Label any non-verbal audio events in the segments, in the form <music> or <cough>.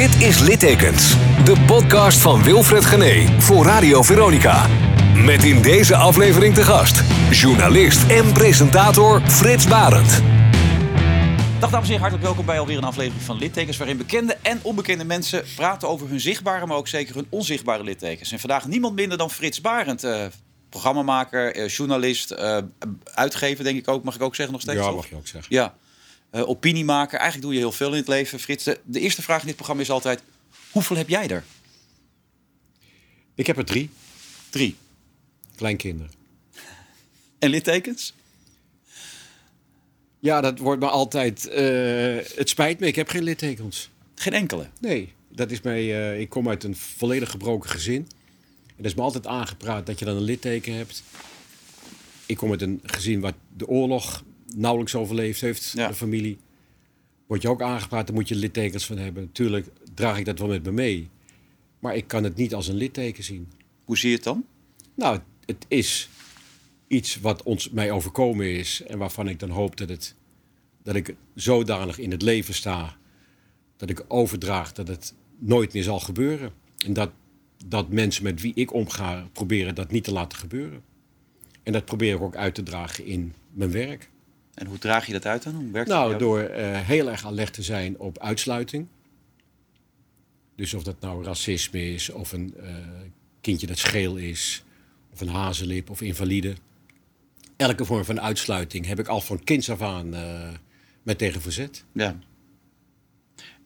Dit is Littekens, de podcast van Wilfred Gené voor Radio Veronica. Met in deze aflevering te gast, journalist en presentator Frits Barend. Dag dames en heren, hartelijk welkom bij alweer een aflevering van Littekens... waarin bekende en onbekende mensen praten over hun zichtbare... maar ook zeker hun onzichtbare littekens. En vandaag niemand minder dan Frits Barend, eh, programmamaker, eh, journalist, eh, uitgever denk ik ook. Mag ik ook zeggen nog steeds? Ja, toch? mag je ook zeggen. Ja, Eh, opiniemaker. Eigenlijk doe je heel veel in het leven, Frits. De, de eerste vraag in dit programma is altijd... hoeveel heb jij er? Ik heb er drie Drie. kleinkinderen. En littekens? Ja, dat wordt me altijd. eh, het spijt me, ik heb geen littekens. Geen enkele. Nee, dat is mij. eh, ik kom uit een volledig gebroken gezin. En er is me altijd aangepraat dat je dan een litteken hebt. Ik kom uit een gezin wat de oorlog nauwelijks overleefd heeft, Ja. de familie. Word je ook aangepraat, daar moet je littekens van hebben. Natuurlijk draag ik dat wel met me mee. Maar ik kan het niet als een litteken zien. Hoe zie je het dan? Nou, het is iets wat ons, mij overkomen is en waarvan ik dan hoop dat, het, dat ik zodanig in het leven sta, dat ik overdraag dat het nooit meer zal gebeuren. En dat, dat mensen met wie ik omga proberen dat niet te laten gebeuren. En dat probeer ik ook uit te dragen in mijn werk. En hoe draag je dat uit dan? Hoe werkt dat Nou, door eh, heel erg alert te zijn op uitsluiting. Dus of dat nou racisme is, of een eh, kindje dat scheel is, of een hazenlip of invalide. Elke vorm van uitsluiting heb ik al van kinds af aan eh, met tegen verzet. Ja.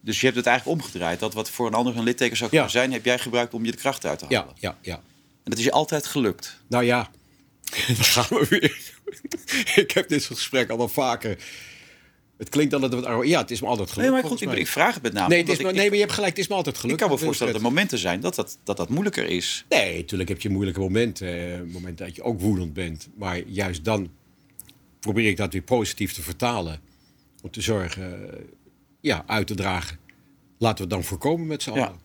Dus je hebt het eigenlijk omgedraaid. Dat wat voor een ander een litteken zou Ja. kunnen zijn... heb jij gebruikt om je de kracht uit te halen. Ja, ja, ja. En dat is je altijd gelukt. Nou ja, <laughs> dan gaan we weer. <laughs> ik heb dit soort gesprek al wel vaker. Het klinkt altijd wat arrogant. Ja, het is me altijd gelukt. Nee, maar goed, ik, ik vraag het met name. nee, het is me- ik, nee, maar je hebt gelijk. Het is me altijd ik gelukt. kan me voorstellen dat er momenten zijn dat dat, dat, dat moeilijker is. Nee, natuurlijk heb je moeilijke momenten. eh, momenten dat je ook woedend bent. Maar juist dan probeer ik dat weer positief te vertalen. Om te zorgen, eh, ja, uit te dragen. Laten we het dan voorkomen met z'n allen.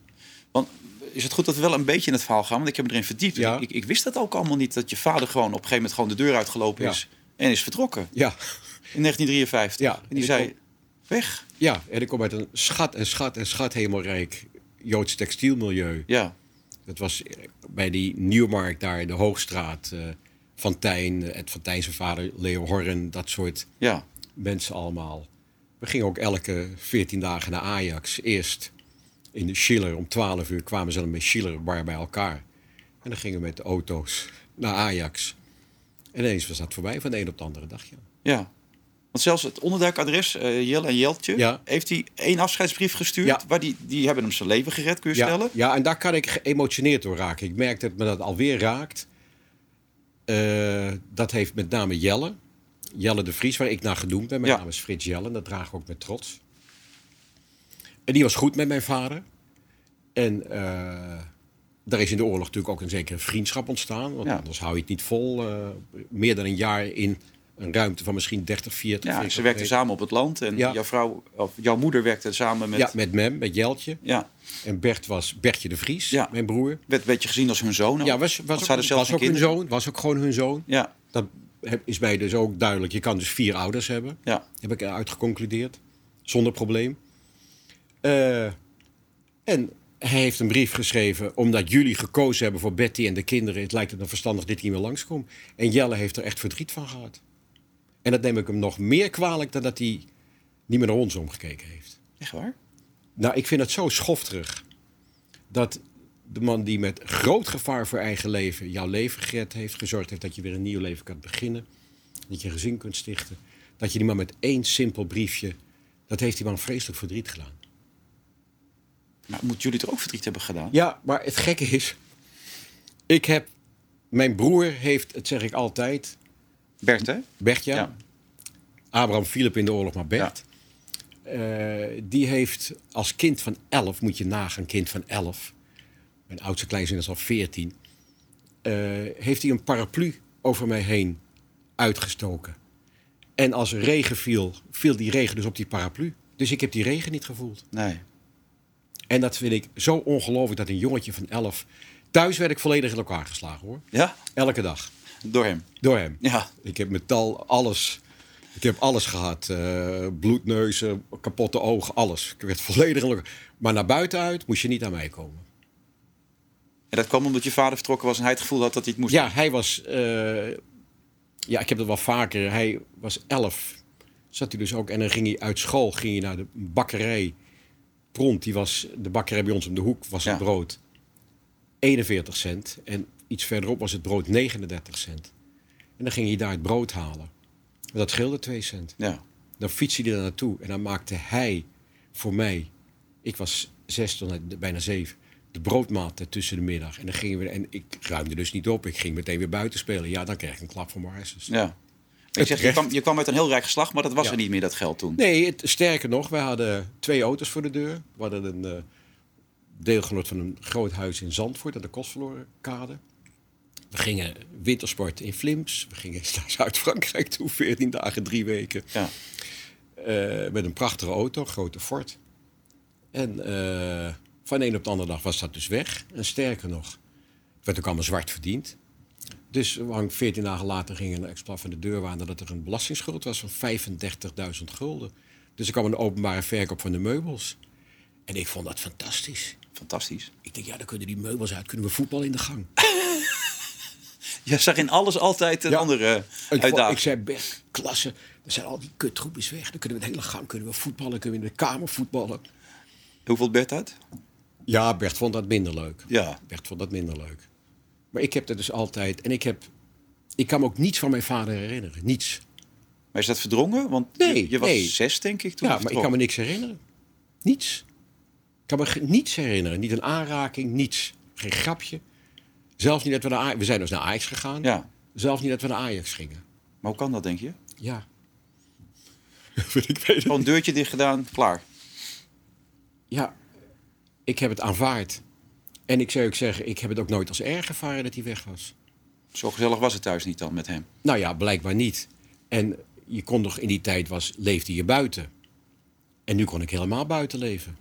Want is het goed dat we wel een beetje in het verhaal gaan? Want ik heb me erin verdiept. Ja. Ik, ik wist dat ook allemaal niet. Dat je vader gewoon op een gegeven moment gewoon de deur uitgelopen Ja. is. En is vertrokken. Ja, In 1953. Ja, En die zei, weg. ja, en ik kom uit een schat en schat en schat hemelrijk Joods textielmilieu. Ja. Dat was eh, bij die Nieuwmarkt daar in de Hoogstraat. eh Van Tijn, Ed van Tijn zijn vader, Leo Horren, dat soort Ja. mensen allemaal. We gingen ook elke 14 dagen naar Ajax. Eerst in de Schiller, om 12 uur kwamen ze dan met Schiller bar bij elkaar. En dan gingen we met de auto's naar Ajax. En ineens was dat voorbij van de een op de andere dag. Ja. Ja. Want zelfs het onderduikadres, eh Jelle en Jeltje, Ja. heeft hij één afscheidsbrief gestuurd. Ja. Waar die, die hebben hem zijn leven gered, kun je Ja, stellen. ja, en daar kan ik geëmotioneerd door raken. Ik merk dat me dat alweer raakt. Eh, dat heeft met name Jelle. Jelle de Vries, waar ik naar genoemd ben. Mijn naam is Frits Jelle, en dat draag ik ook met trots. En die was goed met mijn vader. En eh daar is in de oorlog natuurlijk ook een zekere vriendschap ontstaan. Want Ja. anders hou je het niet vol. eh, meer dan een jaar in een ruimte van misschien 30, 40. Ja, ze werkten samen op het land. En Ja. jouw vrouw, of jouw moeder werkte samen met... Ja, met Mem, met Jeltje. ja. En Bert was Bertje de Vries, Ja. mijn broer. Werd, werd je gezien als hun zoon? Ja, was, was ook, was ook hun zoon. Was ook gewoon hun zoon. Ja, Dat is mij dus ook duidelijk. Je kan dus vier ouders hebben. ja. Heb ik eruit geconcludeerd. Zonder probleem. Eh, en hij heeft een brief geschreven. Omdat jullie gekozen hebben voor Betty en de kinderen. Het lijkt het dan verstandig dat ik niet meer langskom. En Jelle heeft er echt verdriet van gehad. En dat neem ik hem nog meer kwalijk dan dat hij niet meer naar ons omgekeken heeft. Echt waar? Nou, ik vind het zo schofterig. Dat de man die met groot gevaar voor eigen leven jouw leven gered heeft, gezorgd heeft dat je weer een nieuw leven kan beginnen, dat je een gezin kunt stichten, dat je die man met één simpel briefje, dat heeft die man vreselijk verdriet gedaan. Maar moeten jullie er ook verdriet hebben gedaan? Ja, maar het gekke is, ik heb, mijn broer heeft, het zeg ik altijd, Bert, hè? Bertja, Ja. Abraham Philip in de oorlog, maar Bert. Eh, die heeft als kind van 11, moet je nagaan, kind van 11. Mijn oudste kleinzoon is al 14. eh, heeft hij een paraplu over mij heen uitgestoken. En als er regen viel, viel die regen dus op die paraplu. Dus ik heb die regen niet gevoeld. Nee. En dat vind ik zo ongelooflijk dat een jongetje van 11. Thuis werd ik volledig in elkaar geslagen hoor. Ja? Elke dag. Door hem. Door hem. Ja. Ik heb metal, alles. Ik heb alles gehad. eh, bloedneuzen, kapotte ogen, alles. Ik werd volledig... in- Maar naar buiten uit moest je niet aan mij komen. En dat kwam omdat je vader vertrokken was en hij het gevoel had dat hij het moest Ja, hij was... eh, ja, ik heb dat wel vaker. Hij was elf. Zat hij dus ook. En dan ging hij uit school ging hij naar de bakkerij. Pront, die was... De bakkerij bij ons om de hoek was Ja. het brood 41 cent. En iets verderop was het brood 39 cent. En dan ging hij daar het brood halen. En dat scheelde 2 cent. Ja. Dan fietste hij daar naartoe en dan maakte hij voor mij, ik was zes tot bijna zeven, de broodmaten tussen de middag. En dan gingen we, en ik ruimde dus niet op, ik ging meteen weer buiten spelen. Ja, dan kreeg ik een klap van mijn hersens. ja. Je, zegt, je, kwam, je kwam uit een heel rijk geslacht, maar dat was Ja. er niet meer, dat geld toen. Nee, het, sterker nog, wij hadden twee auto's voor de deur. We hadden een eh, deelgenoot van een groot huis in Zandvoort, aan de Kostverlorenkade. We gingen wintersporten in Flims. We gingen <laughs> naar Zuid-Frankrijk toe, 14 dagen, drie weken. Ja. Eh, met een prachtige auto, een grote Ford. En eh, van de een op de andere dag was dat dus weg. En sterker nog, het werd ook allemaal zwart verdiend. Dus we hangen 14 dagen later ging een exploit van de deurwaarder dat er een belastingsschuld was van 35.000 gulden. Dus er kwam een openbare verkoop van de meubels. En ik vond dat fantastisch. Fantastisch. Ik denk, ja, dan kunnen die meubels uit, kunnen we voetbal in de gang. <laughs> Je zag in alles altijd een Ja. andere Ik, vond- uitdaging. ik zei, Bert, klasse, dan zijn al die kutgroepjes weg. Dan kunnen we de hele gang kunnen we voetballen, kunnen we in de kamer voetballen. Hoeveel Bert uit? Ja, Bert vond dat minder leuk. Ja. Bert vond dat minder leuk. Maar ik heb dat dus altijd. En ik heb. Ik kan me ook niets van mijn vader herinneren. Niets. Maar is dat verdrongen? Want Nee, je, je was nee. zes, denk ik, toen Ja, maar ik kan me niks herinneren. Niets. Ik kan me niets herinneren. Niet een aanraking, niets. Geen grapje. Zelfs niet dat we naar Ajax... We zijn dus naar Ajax gegaan. Ja. Zelfs niet dat we naar Ajax gingen. Maar hoe kan dat, denk je? Ja. <laughs> ik weet Gewoon een deurtje dicht gedaan, klaar. Ja, ik heb het aanvaard. En ik zou ook zeggen, ik heb het ook nooit als erg ervaren dat hij weg was. Zo gezellig was het thuis niet dan met hem. Nou ja, blijkbaar niet. En je kon nog in die tijd was, leefde je buiten. En nu kon ik helemaal buiten leven.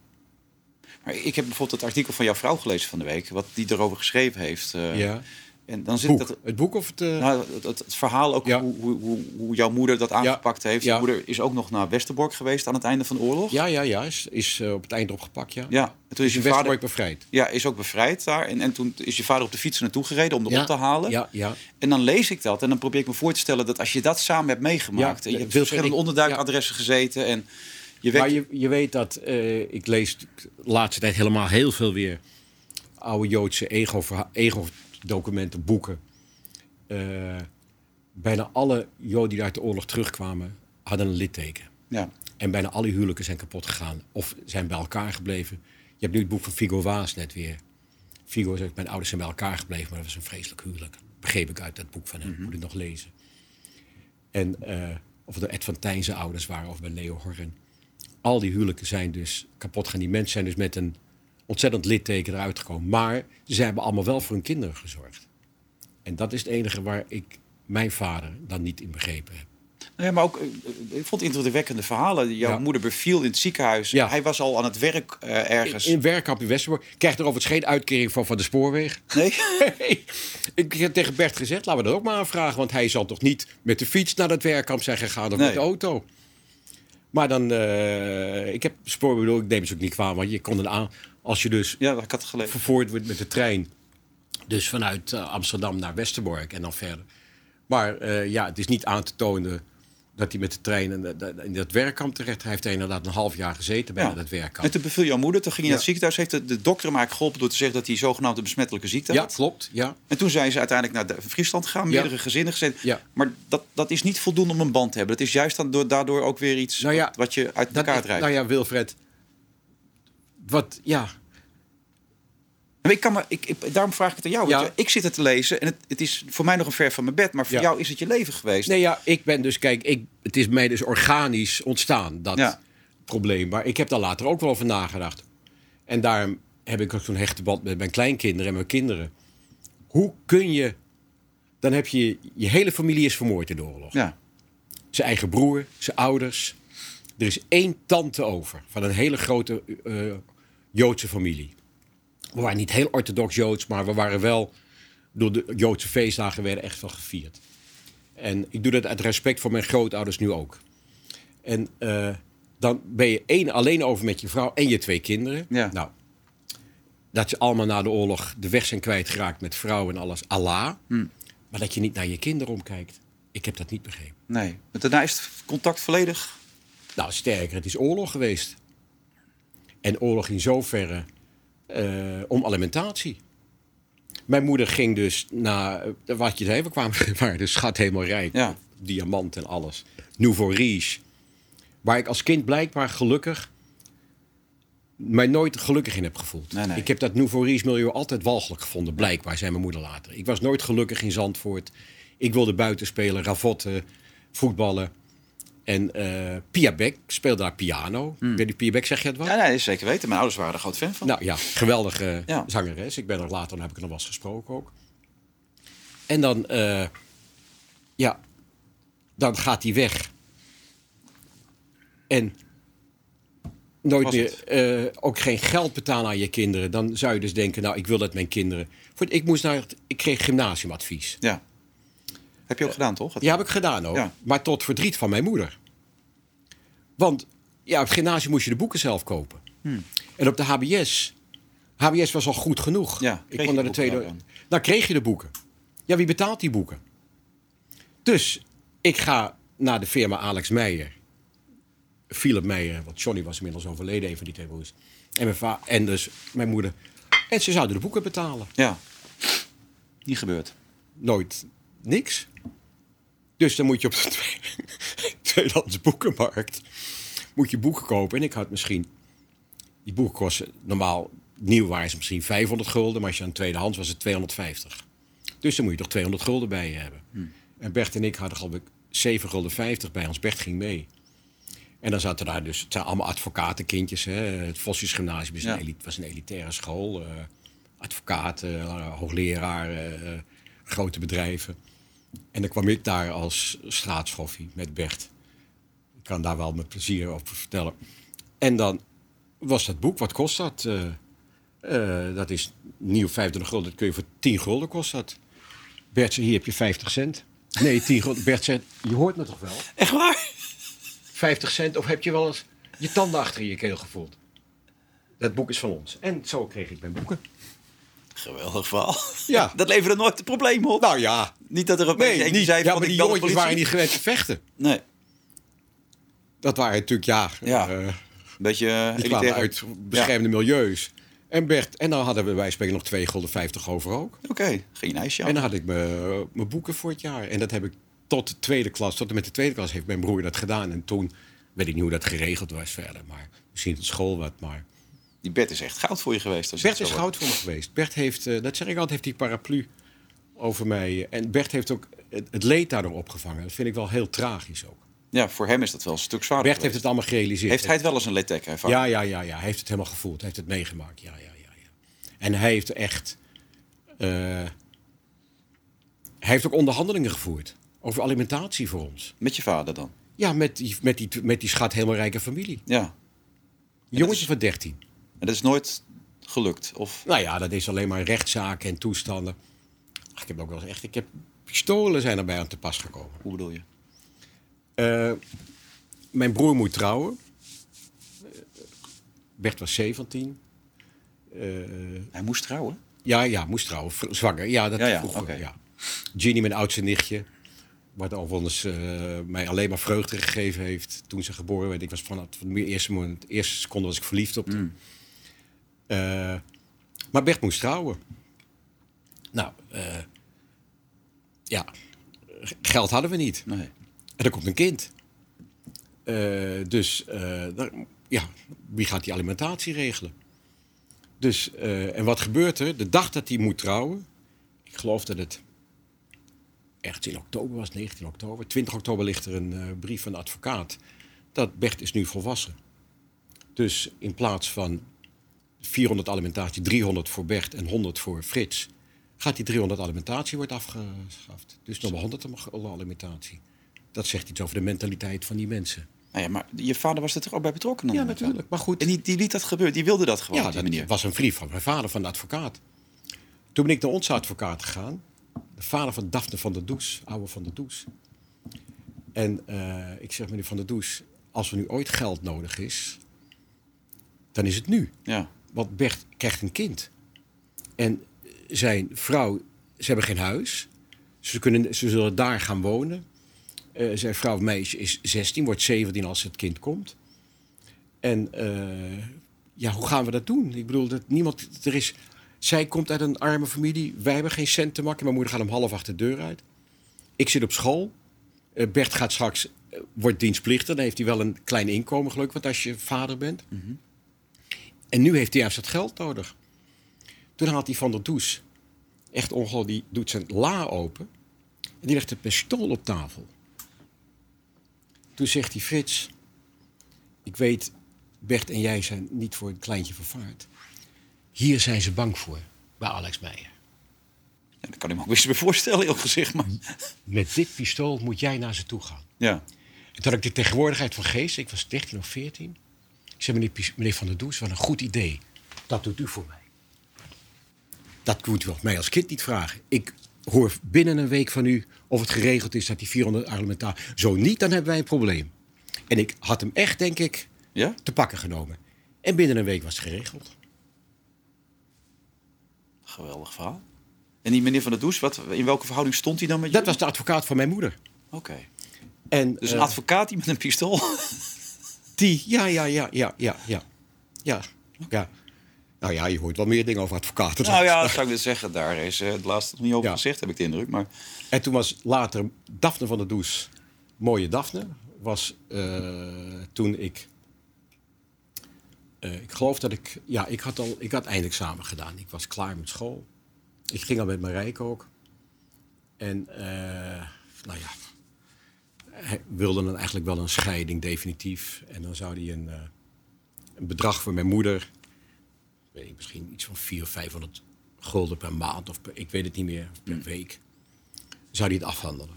Maar ik heb bijvoorbeeld het artikel van jouw vrouw gelezen van de week, wat die erover geschreven heeft. eh, ja. En dan zit Boek. dat. Het boek of het... eh, Nou, het, het- het verhaal ook Ja. hoe, hoe, hoe, hoe jouw moeder dat aangepakt heeft. Ja. Je moeder is ook nog naar Westerbork geweest aan het einde van de oorlog. ja, ja, ja. Is, is eh, op het eind opgepakt, ja. Ja, en toen is Is je vader Westerbork bevrijd. ja, is ook bevrijd daar. En, en toen is je vader op de fiets er naartoe gereden om Ja, op te halen. Ja, ja. En dan lees ik dat en dan probeer ik me voor te stellen dat als je dat samen hebt meegemaakt. Ja, en je hebt verschillende ik- onderduikadressen gezeten. En je weet. Maar je, je weet dat, eh, ik lees de laatste tijd helemaal heel veel weer oude Joodse ego-verha- ego-documenten, boeken. Eh, bijna alle Joden die uit de oorlog terugkwamen, hadden een litteken. ja. En bijna alle huwelijken zijn kapot gegaan of zijn bij elkaar gebleven. Je hebt nu het boek van Figo Waas net weer. Figo zegt, mijn ouders zijn bij elkaar gebleven, maar dat was een vreselijk huwelijk. Begreep ik uit dat boek van hem, moet ik nog lezen. En eh, of het Ed van Tijn zijn ouders waren of bij Leo Horren. Al die huwelijken zijn dus kapot gegaan. Die mensen zijn dus met een ontzettend litteken eruit gekomen. Maar ze hebben allemaal wel voor hun kinderen gezorgd. En dat is het enige waar ik mijn vader dan niet in begrepen heb. Ja, maar ook, eh, ik vond het indrukwekkende verhalen. Jouw Ja. moeder beviel in het ziekenhuis. Ja. Hij was al aan het werk eh, ergens. In werkkamp in Westerbork krijgt er overigens geen uitkering van van de spoorweg. Nee? ik heb tegen Bert gezegd, laten we dat ook maar aanvragen. Want hij zal toch niet met de fiets naar dat werkkamp zijn gegaan of Nee. met de auto. Maar dan, eh, ik heb spoorweg, bedoel, ik neem ze ook niet kwaad. Want je kon het aan, als je dus Ja, ik had het gelezen. vervoerd wordt met de trein. Dus vanuit eh, Amsterdam naar Westerbork en dan verder. Maar eh, ja, het is niet aan te tonen dat hij met de trein in, dat- in dat werkkamp terecht. Hij heeft er inderdaad een half jaar gezeten bij Ja. dat werkkamp. En toen beviel jouw moeder, toen ging je Ja. naar het ziekenhuis. Heeft de, de dokter hem geholpen door te zeggen dat hij zogenaamde besmettelijke ziekte Ja, had. klopt. Ja. En toen zijn ze uiteindelijk naar Friesland gegaan, Ja. meerdere gezinnen gezet. Ja. Maar dat, dat is niet voldoende om een band te hebben. Dat is juist dan door, daardoor ook weer iets Nou ja, wat, wat je uit elkaar draait. Nou ja, Wilfred. Wat, ja. Maar ik kan me, ik, ik- daarom vraag ik het aan jou. Ja. ik zit het te lezen en het, het is voor mij nog een ver van mijn bed. Maar voor Ja. jou is het je leven geweest. Nee, ja, ik ben dus, kijk, ik, het is mij dus organisch ontstaan, dat Ja. probleem. Maar ik heb daar later ook wel over nagedacht. En daarom heb ik ook zo'n hechte band met mijn kleinkinderen en mijn kinderen. Hoe kun je... Dan heb je... Je hele familie is vermoord in de oorlog. Ja. Zijn eigen broer, zijn ouders. Er is één tante over van een hele grote eh, Joodse familie. We waren niet heel orthodox Joods, maar we waren wel... Door de Joodse feestdagen werden echt wel gevierd. En ik doe dat uit respect voor mijn grootouders nu ook. En eh, dan ben je één alleen over met je vrouw en je twee kinderen. Ja. Nou, dat ze allemaal na de oorlog de weg zijn kwijtgeraakt met vrouwen en alles. Allah. Maar dat je niet naar je kinderen omkijkt. Ik heb dat niet begrepen. Nee. Maar daarna is het contact volledig... Nou, sterker, het is oorlog geweest. En oorlog in zoverre eh, om alimentatie. Mijn moeder ging dus naar, eh, wat je zei, we kwamen <laughs> waar de schat helemaal rijk. Ja. Diamant en alles. Nouveau riche. Waar ik als kind blijkbaar gelukkig mij nooit gelukkig in heb gevoeld. Nee, nee. Ik heb dat Nouveau riche milieu altijd walgelijk gevonden, blijkbaar, zei mijn moeder later. Ik was nooit gelukkig in Zandvoort. Ik wilde buiten spelen, ravotten, voetballen. En eh Pia Beck speelde daar piano. Hmm. Weet je, Pia Beck, zeg je het wat? Ja, nee, zeker weten. Mijn ouders waren er groot fan van. Nou ja, geweldige Ja. zangeres. Ik ben er later, dan heb ik er nog wel eens gesproken ook. En dan, eh, ja, dan gaat hij weg. En nooit meer, eh, ook geen geld betalen aan je kinderen. Dan zou je dus denken, nou, ik wil dat mijn kinderen... Ik, moest naar, het- ik kreeg gymnasiumadvies. Ja. Heb je ook gedaan, toch? Ja, heb ik gedaan ook. Ja. Maar tot verdriet van mijn moeder. Want ja, op het gymnasium moest je de boeken zelf kopen. Hmm. En op de HBS... HBS was al goed genoeg. Ja, ik kon naar de tweede... daar Dan kreeg je de boeken. Ja, wie betaalt die boeken? Dus ik ga naar de firma Alex Meijer. Philip Meijer, want Johnny was inmiddels overleden, een van die twee broers. En, mijn va en dus mijn moeder. En ze zouden de boeken betalen. Ja. Niet gebeurd. Nooit niks. Dus dan moet je op de tweede- <laughs> tweedehands boekenmarkt moet je boeken kopen. En ik had misschien... Die boeken kosten normaal... Nieuw waren ze misschien 500 gulden, maar als je aan tweedehands was het 250. Dus dan moet je toch 200 gulden bij je hebben. En Bert en ik hadden geloof ik 7 gulden 50 bij ons. Bert ging mee. En dan zaten daar dus, het zijn allemaal advocatenkindjes. Hè. Het Vossius Gymnasium Ja. een elite, was een elitaire school. eh advocaten, eh, hoogleraar, eh, grote bedrijven. En dan kwam ik daar als straatschoffie met Bert. Ik kan daar wel met plezier over vertellen. En dan was dat boek, wat kost dat? Eh, eh, dat is nieuw 25 gulden, dat kun je voor 10 gulden kost dat. Bert zei, hier heb je 50 cent. Nee, 10 gulden. <laughs> Bert zei, je hoort me toch wel? Echt waar? 50 cent of heb je wel eens je tanden achter je keel gevoeld? Dat boek is van ons. En zo kreeg ik mijn boeken. Geweldig verhaal. Ja. <laughs> Dat leverde nooit een probleem op. Nou ja, niet dat er een beetje nee, niet, zei ja, van, maar die jongetjes waren niet gewend te vechten. Nee. Dat waren natuurlijk, ja, Ja. eh, Een beetje uh, die kwamen uit beschermde milieus. En Bert, en dan hadden we bij spreken nog 2 gulden 50 over ook. Oké, geen ijsje. En dan had ik mijn mijn boeken voor het jaar. En dat heb ik tot de tweede klas, tot en met de tweede klas heeft mijn broer dat gedaan. En toen weet ik niet hoe dat geregeld was verder. Maar misschien op school wat, maar... Die bed is echt goud voor je geweest. als Bert is goud voor me geweest. Bert heeft, eh, dat zeg ik altijd, heeft die paraplu over mij. En Bert heeft ook het, het leed daardoor opgevangen. Dat vind ik wel heel tragisch ook. Ja, voor hem is dat wel een stuk zwaarder. Bert heeft het allemaal gerealiseerd. Heeft hij het wel eens een litteken ervaren? Ja, ja, ja, ja. Hij heeft het helemaal gevoeld. Hij heeft het meegemaakt. Ja, ja, ja, ja. En hij heeft echt. eh, hij heeft ook onderhandelingen gevoerd over alimentatie voor ons. Met je vader dan? Ja, met die, met die, met die schat helemaal rijke familie. Ja. Jongetje van 13. En dat is nooit gelukt? Of... Nou ja, dat is alleen maar rechtszaken en toestanden. Ach, ik heb ook wel eens echt. Ik heb pistolen zijn erbij aan te pas gekomen. Hoe bedoel je? Eh, mijn broer moet trouwen. Eh, Bert was 17. Eh, Hij moest trouwen? ja, ja, moest trouwen. Zwanger. Ja, dat Ja, ja, vroeger. oké. Ja. Ginny, mijn oudste nichtje. Wat overigens eh mij alleen maar vreugde gegeven heeft toen ze geboren werd. Ik was vanaf de eerste, moment, eerste seconde was ik verliefd op haar. Eh, maar Bert moest trouwen. Nou, eh, ja, geld hadden we niet. Nee. En er komt een kind. Eh, dus daar- ja, wie gaat die alimentatie regelen? Dus, en wat gebeurt er? De dag dat hij moet trouwen, ik geloof dat het ergens in oktober was, 19 oktober. 20 oktober ligt er een brief van de advocaat dat Bert is nu volwassen. Dus in plaats van 400 alimentatie, 300 voor Bert en 100 voor Frits, gaat die 300 alimentatie wordt afgeschaft. Dus nog maar 100 alimentatie. Dat zegt iets over de mentaliteit van die mensen. Nou ja, maar je vader was er toch ook bij betrokken dan? Ja, natuurlijk. Maar goed. En die, die liet dat gebeuren. Die wilde dat gewoon Ja, dat manier. was een brief van mijn vader, van de advocaat. Toen ben ik naar onze advocaat gegaan. De vader van Daphne van der Does, oude van der Does. En eh, ik zeg, meneer Van der Does, als er nu ooit geld nodig is, dan is het nu. Ja. Want Bert krijgt een kind. En zijn vrouw, ze hebben geen huis. Ze, kunnen, ze zullen daar gaan wonen. Eh, zijn vrouw meisje is 16, wordt 17 als het kind komt. En eh, ja, hoe gaan we dat doen? Ik bedoel, dat niemand, er is, zij komt uit een arme familie. Wij hebben geen cent te makken. Mijn moeder gaat om half acht de deur uit. Ik zit op school. Eh, Bert gaat straks, wordt dienstplichtig. Dan heeft hij wel een klein inkomen gelukkig, want als je vader bent. En nu heeft hij juist dat geld nodig. Toen haalt hij Van der Does, echt ongelooflijk, die doet zijn la open. En die legt een pistool op tafel. Toen zegt hij, Frits, ik weet, Bert en jij zijn niet voor een kleintje vervaard. Hier zijn ze bang voor, bij Alex Meijer. ja, dat kan ik me ook best weer voorstellen, heel gezegd. Maar... Met dit pistool moet jij naar ze toe gaan. Ja. En toen had ik de tegenwoordigheid van geest, ik was 13 of 14. Ik zei, meneer, Van der Does, wat een goed idee. Dat doet u voor mij. Dat moet u mij als kind niet vragen. Ik hoor binnen een week van u of het geregeld is dat die 400 argumentaar. Zo niet, dan hebben wij een probleem. En ik had hem echt, denk ik, Ja? te pakken genomen. En binnen een week was het geregeld. Geweldig verhaal. En die meneer Van der Does, wat, in welke verhouding stond hij dan met Dat je? was de advocaat van mijn moeder. Oké. En, Dus een eh, advocaat die met een pistool... Die, ja, ja, ja, ja, ja, ja. Ja, ja. Nou ja, je hoort wel meer dingen over advocaten. nou ja, dat zou ik dus zeggen. Daar is eh, het laatste nog niet over Ja. gezegd, heb ik de indruk. Maar En toen was later Daphne van der Does, mooie Daphne, was eh, toen ik... eh, ik geloof dat ik... Ja, ik had al ik had eindexamen gedaan. Ik was klaar met school. Ik ging al met Marijke ook. En nou ja, wilde dan eigenlijk wel een scheiding, definitief. En dan zou hij een, eh, een bedrag voor mijn moeder... Weet ik, misschien iets van 400 of 500 gulden per maand. Of per, ik weet het niet meer, per week zou hij het afhandelen.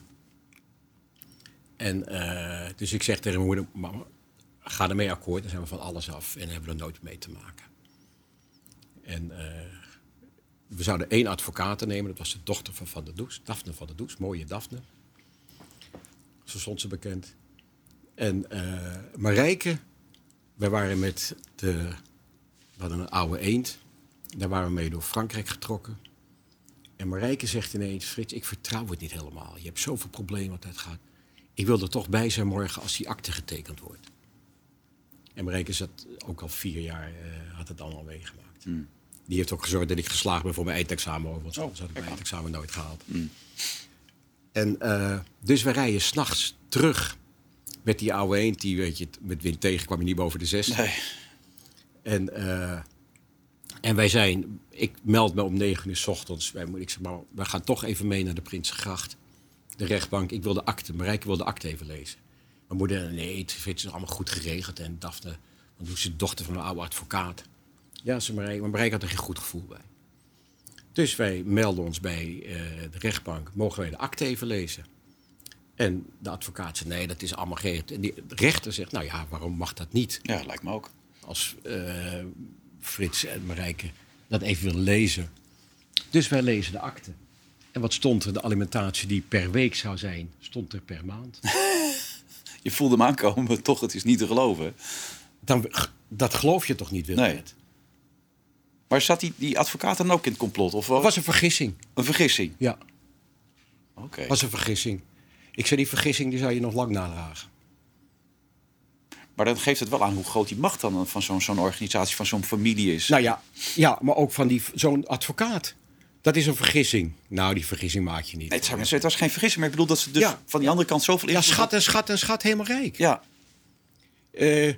En eh, dus ik zeg tegen mijn moeder, mama, ga ermee akkoord. Dan zijn we van alles af en hebben we er nooit mee te maken. En eh, we zouden één advocaat nemen. Dat was de dochter van Van der Does, Daphne van der Does. Mooie Daphne. Zo stond ze bekend. En eh Marijke, wij waren met de... We hadden een oude eend. Daar waren we mee door Frankrijk getrokken. En Marijke zegt ineens, Frits, ik vertrouw het niet helemaal. Je hebt zoveel problemen wat het gaat. Ik wil er toch bij zijn morgen als die akte getekend wordt. En Marijke zat ook al vier jaar, eh, had het allemaal meegemaakt. Die heeft ook gezorgd dat ik geslaagd ben voor mijn eindexamen over. Want anders had ik mijn eindexamen nooit gehaald. En eh, dus we rijden s'nachts terug met die oude eend. Die, weet je, met wind tegen kwam je niet boven de zes. nee. En, eh, en wij zijn, ik meld me om negen uur s ochtends. Wij, ik zeg maar, we gaan toch even mee naar de Prinsengracht. De rechtbank. Ik wil de akte, Marijke wil de akte even lezen. Mijn moeder, nee, het is allemaal goed geregeld. En Daphne, want toen is de dochter van een oude advocaat. Ja, ze Marijke, maar Marijke had er geen goed gevoel bij. Dus wij melden ons bij eh, de rechtbank. Mogen wij de akte even lezen? En de advocaat zei, nee, dat is allemaal geen... En de rechter zegt, nou ja, waarom mag dat niet? Ja, lijkt me ook. als eh, Frits en Marijke dat even willen lezen. Dus wij lezen de akte. En wat stond er? De alimentatie die per week zou zijn, stond er per maand. <laughs> Je voelde hem aankomen, toch, het is niet te geloven. Dan, dat geloof je toch niet, Wilfred? Nee. Maar zat die, die advocaat dan ook in het complot? Of was was een vergissing. een vergissing? Ja, Oké. was een vergissing. Ik zei, die vergissing die zou je nog lang nadragen. Maar dan geeft het wel aan hoe groot die macht dan van zo'n zo'n organisatie, van zo'n familie is. Nou ja, ja maar ook van die- zo'n advocaat. Dat is een vergissing. Nou, die vergissing maak je niet. Nee, het, zou- het was geen vergissing, maar ik bedoel dat ze dus Ja. van die andere kant zoveel ja, schat en schat en schat helemaal rijk. Ja, Eh,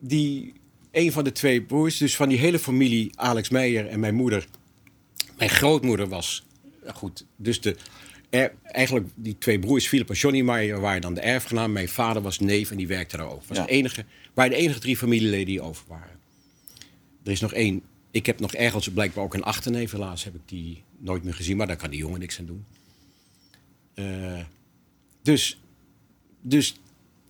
die, een van de twee broers, dus van die hele familie, Alex Meijer en mijn moeder. Mijn grootmoeder was, goed, dus de, er, eigenlijk die twee broers, Philip en Johnny Meijer, waren dan de erfgenaam. Mijn vader was neef en die werkte daar ook. Was Ja. de enige, waren de enige drie familieleden die over waren. Er is nog één, ik heb nog ergens blijkbaar ook een achterneef. Helaas heb ik die nooit meer gezien, maar daar kan die jongen niks aan doen. Eh, dus, dus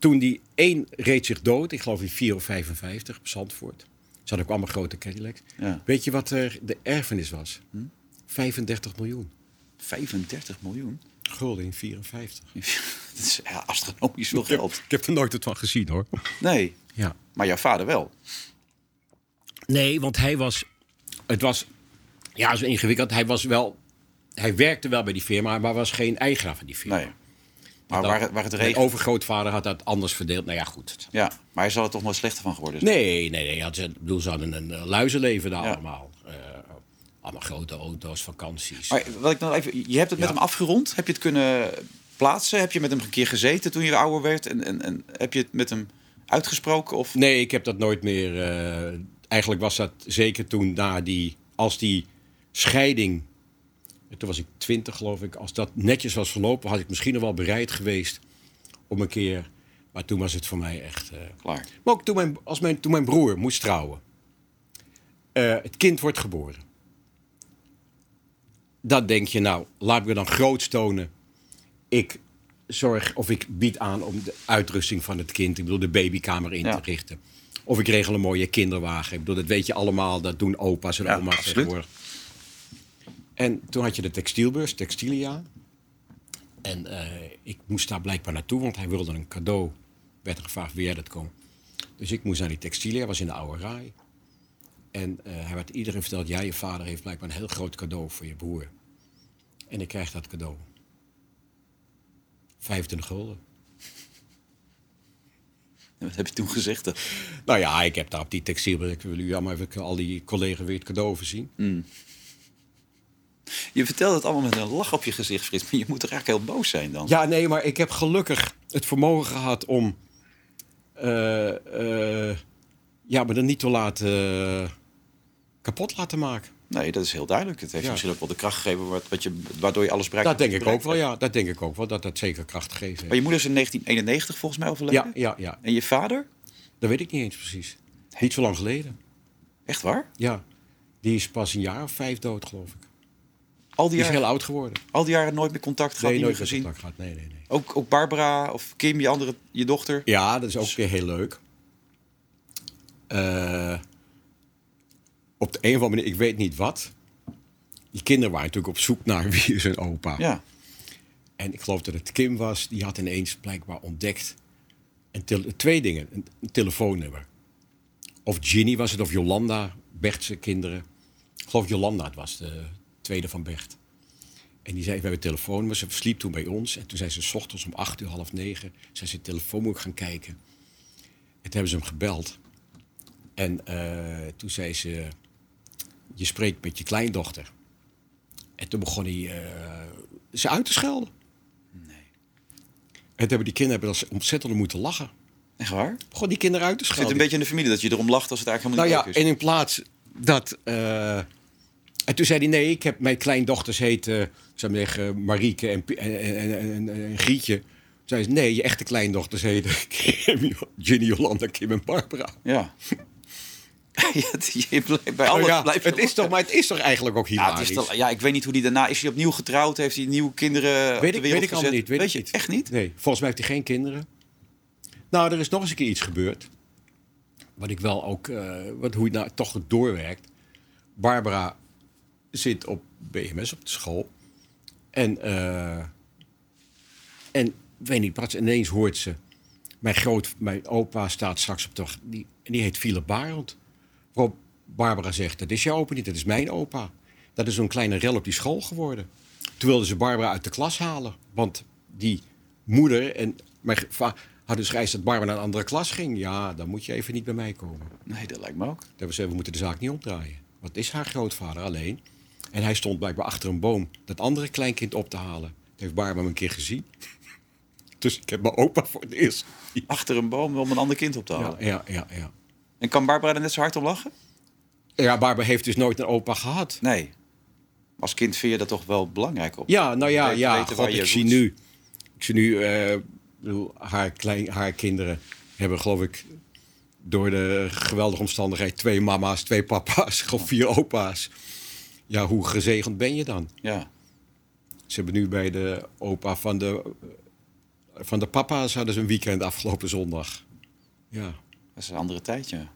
toen die één reed zich dood, ik geloof in 4 of 55 op Zandvoort. Ze hadden ook allemaal grote Cadillacs. Ja. Weet je wat er de erfenis was? 35 miljoen. 35 miljoen. Gulden in 54. <laughs> Dat is ja, astronomisch veel geld. Ik heb er nooit wat van gezien hoor. Nee, Ja. maar jouw vader wel. Nee, want hij was. Het was. Ja, zo ingewikkeld. Hij was wel. Hij werkte wel bij die firma, maar was geen eigenaar van die firma. Nee. Maar Dat- waar, het- waar het overgrootvader had dat anders verdeeld. Nou ja, goed. Ja, maar hij zal er toch nooit slechter van geworden zijn. Nee, nee, nee. Had, bedoel, ze hadden een uh, luizenleven daar Ja. allemaal. Eh, allemaal grote auto's, vakanties. Maar wat ik nog even, je hebt het met Ja. hem afgerond. Heb je het kunnen plaatsen? Heb je met hem een keer gezeten toen je ouder werd? En, en, en heb je het met hem uitgesproken? Of... Nee, ik heb dat nooit meer. eh, eigenlijk was dat zeker toen na die. Als die scheiding. Toen was ik twintig, geloof ik. Als dat netjes was verlopen, had ik misschien nog wel bereid geweest om een keer. Maar toen was het voor mij echt. eh, Klaar. Maar ook toen mijn, als mijn, toen mijn broer moest trouwen. Eh, het kind wordt geboren. Dan denk je, nou, laat me dan groot tonen. Ik zorg of ik bied aan om de uitrusting van het kind, ik bedoel de babykamer in Ja. te richten. Of ik regel een mooie kinderwagen. Ik bedoel, dat weet je allemaal, dat doen opa's en Ja, oma's tegenwoordig. En toen had je de textielbeurs, Textilia. En eh, ik moest daar blijkbaar naartoe, want hij wilde een cadeau. Werd er gevraagd, wil jij dat komen? Dus ik moest naar die Textilia, was in de oude raai. En eh, hij werd iedereen verteld, ja, je vader heeft blijkbaar een heel groot cadeau voor je broer. En ik krijg dat cadeau. 25 gulden. En Wat heb je toen gezegd? dan? Nou ja, ik heb daar op die textielbeurs, ik wil u allemaal even al die collega's weer het cadeau voorzien. Je vertelde het allemaal met een lach op je gezicht, Frits. Maar je moet toch eigenlijk heel boos zijn dan? Ja, nee, maar ik heb gelukkig het vermogen gehad om. eh, ja, me er niet te laten. eh, kapot laten maken. Nee, dat is heel duidelijk. Het heeft Ja. misschien ook wel de kracht gegeven wat, wat je, waardoor je alles bereikt. Dat denk ik ook wel, ja. Dat denk ik ook wel, dat dat zeker kracht geeft. Maar je moeder is in 1991 volgens mij overleden. Ja, ja, ja. En je vader? Dat weet ik niet eens precies. Niet zo lang geleden. Echt waar? Ja. Die is pas een jaar of vijf dood, geloof ik. Al die, Die is jaren, heel oud geworden. al die jaren nooit meer contact gehad, Nee, nooit gezien? contact gehad. Nee, nee, nee. Ook, ook Barbara of Kim, je andere, je dochter? Ja, dat is ook weer heel leuk. Eh, op de een of andere manier, ik weet niet wat. Die kinderen waren natuurlijk op zoek naar <laughs> wie is een opa. Ja. En ik geloof dat het Kim was, die had ineens blijkbaar ontdekt. Tele- twee dingen. Een, een telefoonnummer. Of Ginny was het, of Jolanda, Bertse kinderen. Ik geloof Jolanda het was, de tweede van Bert. En die zei, we hebben een telefoonnummer. Ze sliep toen bij ons. En toen zei ze, s ochtends om acht uur, half negen... zei ze, telefoon moet ik gaan kijken. En toen hebben ze hem gebeld. En eh, toen zei ze, je spreekt met je kleindochter. En toen begon hij eh, ze uit te schelden. En toen hebben die kinderen hebben dat ontzettend moeten lachen. Echt waar? Begon die kinderen uit te Het zit schelden. een beetje in de familie dat je erom lacht als het eigenlijk Nou helemaal ja, niet en leuk is. in plaats dat... eh, en toen zei hij, nee, ik heb mijn kleindochters heten, ik zou maar zeggen, Marieke en, en, en, en, en Grietje. Toen zei ze, nee, je echte kleindochters heten <laughs> Kim, Ginny, Jolanda, Kim en Barbara. Ja. <laughs> ja, het- je blijft bij alles Nou ja, blijft het is toch, maar het is toch eigenlijk ook Ja, het hilarisch? is toch- ja, ik weet niet hoe die daarna... Is hij opnieuw getrouwd? Heeft hij nieuwe kinderen weet, ik, weet ik allemaal niet. Weet, ik je niet. echt niet? Nee, volgens mij heeft hij geen kinderen. Nou, er is nog eens een keer iets gebeurd. Wat ik wel ook, eh, wat, hoe het nou toch doorwerkt. Barbara zit op BMS op de school. En, eh en weet niet, prat, ineens hoort ze... Mijn, groot, mijn opa staat straks op de... Die, en die heet Philip Barend. Waarop Barbara zegt, dat is jouw opa niet, dat is mijn opa. Dat is zo'n kleine rel op die school geworden. Toen wilden ze Barbara uit de klas halen. Want die moeder en mijn hadden dus geëist dat Barbara naar een andere klas ging. Ja, dan moet je even niet bij mij komen. Nee, dat lijkt me ook. Dat we zeggen, we moeten de zaak niet omdraaien. Wat is haar grootvader alleen? En hij stond blijkbaar achter een boom dat andere kleinkind op te halen. Dat heeft Barbara me een keer gezien. <laughs> Dus ik heb mijn opa voor het eerst. Achter een boom om een ander kind op te halen. Ja, ja, ja, ja. En kan Barbara er net zo hard om lachen? Ja, Barbara heeft dus nooit een opa gehad. Nee. Als kind vind je dat toch wel belangrijk op? Ja, nou ja, ja. God, ik zie nu, ik zie nu, bedoel, haar, klein, haar kinderen hebben geloof ik door de geweldige omstandigheid twee mama's, twee papa's, gewoon vier opa's. Ja, hoe gezegend ben je dan? Ja. Ze hebben nu bij de opa van de, van de papa's hadden ze een weekend afgelopen zondag. Ja. Dat is een andere tijd, ja.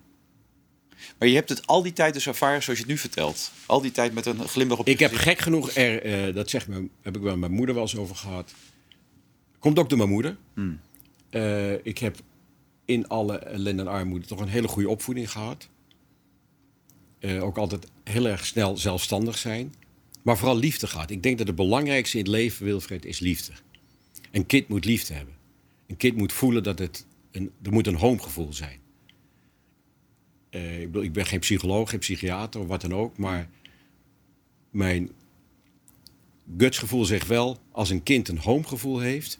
Maar je hebt het al die tijd dus ervaren zoals je het nu vertelt. Al die tijd met een glimlach op je Ik heb gezicht. gek genoeg, er, eh, dat zegt me, heb ik wel met mijn moeder wel eens over gehad. Komt ook door mijn moeder. Hmm. Eh, ik heb in alle ellende en armoede toch een hele goede opvoeding gehad. Eh, ook altijd heel erg snel zelfstandig zijn. Maar vooral liefde gehad. Ik denk dat het belangrijkste in het leven, Wilfred, is liefde. Een kind moet liefde hebben. Een kind moet voelen dat het... Een, er moet een homegevoel zijn. Eh, ik, bedoel, ik ben geen psycholoog, geen psychiater of wat dan ook. Maar mijn gutsgevoel zegt wel... als een kind een homegevoel heeft...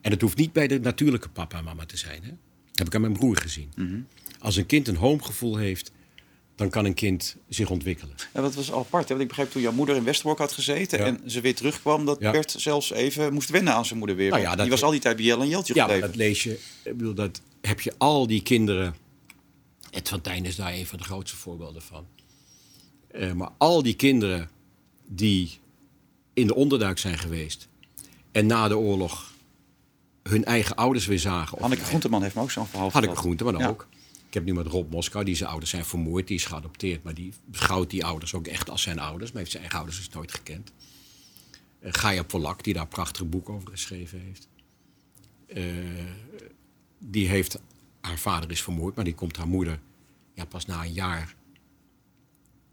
en het hoeft niet bij de natuurlijke papa en mama te zijn. Hè? Dat heb ik aan mijn broer gezien. Mhm. Als een kind een homegevoel heeft... dan kan een kind zich ontwikkelen. Ja, dat was al apart. Hè? Want ik begreep toen jouw moeder in Westerbork had gezeten Ja. en ze weer terugkwam, dat Ja. Bert zelfs even moest wennen aan zijn moeder weer. Nou dat- die was al die tijd bij Jelle en Jeltje Ja, gebleven. dat lees je. Ik bedoel, dat heb je al die kinderen. Ed van Tijn is daar een van de grootste voorbeelden van. Eh, maar al die kinderen die in de onderduik zijn geweest. en na de oorlog hun eigen ouders weer zagen. of hun Groenteman heeft me ook zo'n verhaal verteld. Groenteman ook. Ik heb nu met Rob Moskou, die zijn ouders zijn vermoord, die is geadopteerd. Maar die beschouwt die ouders ook echt als zijn ouders. Maar heeft zijn eigen ouders dus nooit gekend. Eh Gaia Polak, die daar een prachtig boek over geschreven heeft. Eh, die heeft, haar vader is vermoord, maar die komt haar moeder ja, pas na een jaar.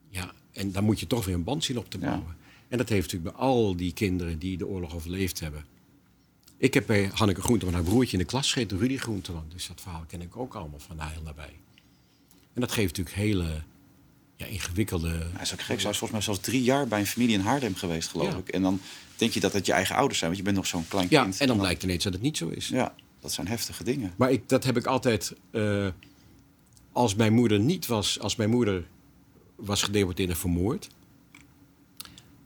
Ja, en dan moet je toch weer een band zien op te Ja. bouwen. En dat heeft natuurlijk bij al die kinderen die de oorlog overleefd hebben. Ik heb bij Hanneke Groenteman haar broertje in de klas gegeten, Rudy Groenteman. Dus dat verhaal ken ik ook allemaal van heel nabij. En dat geeft natuurlijk hele ja, ingewikkelde... Hij is ook gek. Hij is volgens mij zelfs drie jaar bij een familie in Haarlem geweest, geloof Ja. ik. En dan denk je dat het je eigen ouders zijn, want je bent nog zo'n klein Ja, kind. en dan blijkt ineens dat het niet zo is. Ja, dat zijn heftige dingen. Maar ik, dat heb ik altijd. eh, als mijn moeder niet was, als mijn moeder was gedeporteerd en vermoord,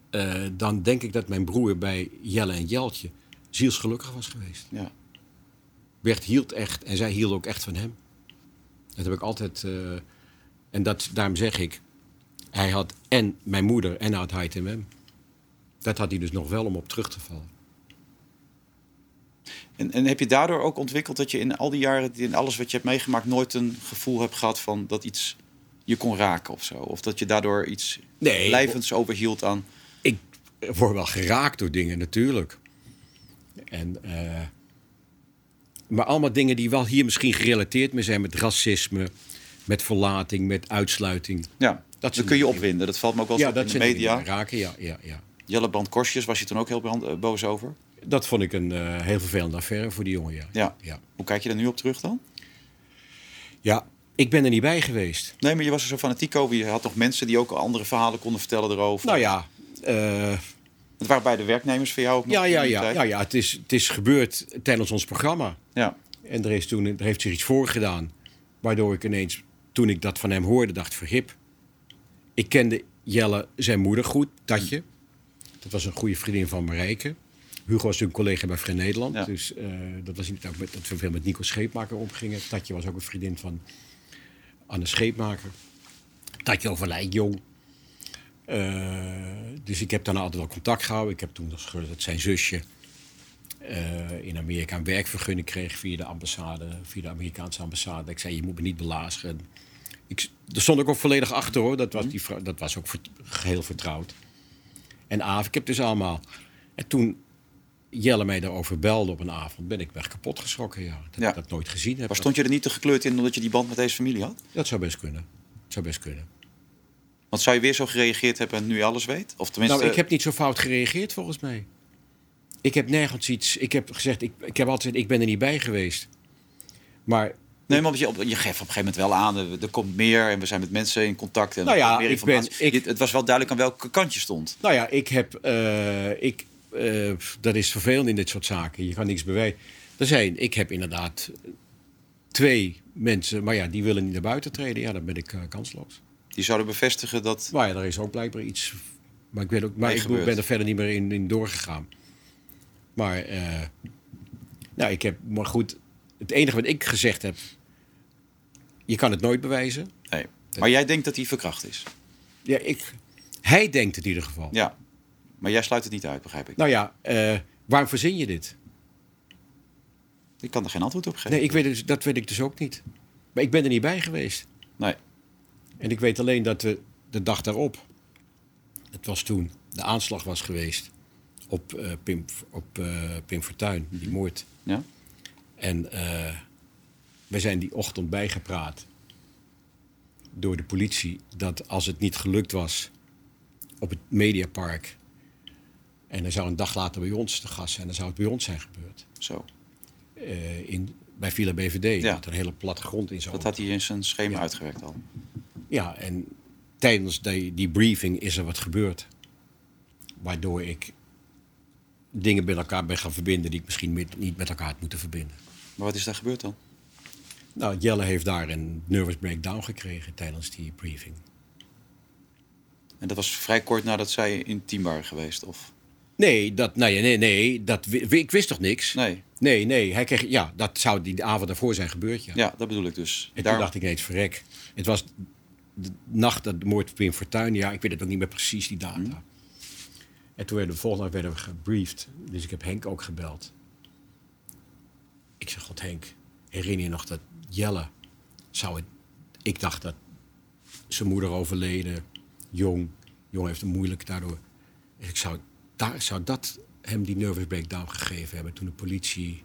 eh, dan denk ik dat mijn broer bij Jelle en Jeltje zielsgelukkig was geweest. Ja. Bert hield echt en zij hielden ook echt van hem. Dat heb ik altijd. eh, en dat, daarom zeg ik, hij had en mijn moeder en hij had in hem. Dat had hij dus nog wel om op terug te vallen. En, en heb je daardoor ook ontwikkeld dat je in al die jaren, in alles wat je hebt meegemaakt, nooit een gevoel hebt gehad van dat iets je kon raken of zo? Of dat je daardoor iets Nee, blijvends overhield aan. ik word wel geraakt door dingen natuurlijk. En, eh, maar allemaal dingen die wel hier misschien gerelateerd mee zijn met racisme, met verlating, met uitsluiting. Ja, Dat dat kun je opwinden. Dat valt me ook wel Ja, op in dat de media. raken. Ja, ja, ja. Jelle Brand Korsjes was je toen ook heel eh, boos over. Dat vond ik een eh, heel vervelende affaire voor die jongen. Ja. Ja. Ja. Hoe kijk je daar nu op terug dan? ja, ik ben er niet bij geweest. Nee, maar je was er zo fanatiek over. Je had nog mensen die ook andere verhalen konden vertellen erover. Nou ja, Het waren bij de werknemers van jou ook nog ja, ja, ja, ja, ja het, is, het is gebeurd tijdens ons programma. ja. En er, is toen, er heeft zich iets voorgedaan. Waardoor ik ineens, toen ik dat van hem hoorde, dacht: verhip. Ik kende Jelle, zijn moeder, goed, Tatje. Dat was een goede vriendin van Marijke. Hugo was natuurlijk collega bij Vrij Nederland. Ja. Dus eh, dat was niet dat we veel met Nico Scheepmaker omgingen. Tatje was ook een vriendin van Anne Scheepmaker. Tatje overlijdt jong. Eh, dus ik heb daarna altijd wel contact gehouden. Ik heb toen gehoord dat zijn zusje eh, in Amerika een werkvergunning kreeg via de ambassade, via de Amerikaanse ambassade. Ik zei, je moet me niet belazen. Ik, daar stond ik ook volledig achter hoor. Dat was, die vrouw, dat was ook vert- geheel vertrouwd. En Aaf, ik heb dus allemaal. En toen Jelle mij daarover belde op een avond, ben ik weg kapot geschrokken. Ja. Dat Ja. ik dat nooit gezien heb. Maar stond je er niet te gekleurd in omdat je die band met deze familie had? Dat zou best kunnen. Dat zou best kunnen. Want zou je weer zo gereageerd hebben en nu je alles weet? Of tenminste, Nou, ik heb niet zo fout gereageerd volgens mij. Ik heb nergens iets. Ik heb gezegd, ik, ik heb altijd, ik ben er niet bij geweest. Maar Nee, maar je, op, je geeft op een gegeven moment wel aan, er, er komt meer en we zijn met mensen in contact. En Nou ja, er meer ik ben- ik- Je- het was wel duidelijk aan welke kant je stond. Nou ja, ik heb. eh, ik, eh, dat is vervelend in dit soort zaken. Je kan niks bewijzen. Er zijn, ik heb inderdaad twee mensen, maar ja, die willen niet naar buiten treden. Ja, dan ben ik eh, kansloos. Die zouden bevestigen dat. Maar ja, er is ook blijkbaar iets. Maar ik, weet ook, maar ik ben er verder niet meer in, in doorgegaan. Maar, eh, nou, ik heb. Maar goed, het enige wat ik gezegd heb. Je kan het nooit bewijzen. Nee. Maar jij denkt dat hij verkracht is. Ja, ik, hij denkt het in ieder geval. Ja. Maar jij sluit het niet uit, begrijp ik. Nou ja, eh, waarom verzin je dit? Ik kan er geen antwoord op geven. Nee, ik weet het, dat weet ik dus ook niet. Maar ik ben er niet bij geweest. Nee. En ik weet alleen dat de, de dag daarop, het was toen de aanslag was geweest op, eh, Pim, op eh, Pim Fortuyn, die moord. Ja? En eh wij zijn die ochtend bijgepraat door de politie dat als het niet gelukt was op het Mediapark en hij zou een dag later bij ons te gast zijn, dan zou het bij ons zijn gebeurd. Zo. In, bij Villa BVD, Ja. met een hele plattegrond in zo'n Dat had hij in zijn schema Ja. uitgewerkt al. Ja, en tijdens die, die briefing is er wat gebeurd. Waardoor ik dingen met elkaar ben gaan verbinden die ik misschien met- niet met elkaar had moeten verbinden. Maar wat is daar gebeurd dan? Nou, Jelle heeft daar een nervous breakdown gekregen tijdens die briefing. En dat was vrij kort nadat zij intiem waren geweest? Of... Nee, dat, nee, nee, nee dat, ik wist toch niks? Nee. Nee, nee, hij kreeg, ja, dat zou die avond daarvoor zijn gebeurd, ja. Ja, dat bedoel ik dus. En toen dacht ik ineens, verrek. Het was de nacht dat de moord op Fortuyn, ja, ik weet het ook niet meer precies, die data. Mhm. En toen werden we volgende dag werden we gebriefd. Dus ik heb Henk ook gebeld. Ik zeg, god Henk, herinner je nog dat Jelle zou het... Ik dacht dat zijn moeder overleden, jong. Jong heeft het moeilijk daardoor. Ik zou, daar, zou dat hem die nervous breakdown gegeven hebben toen de politie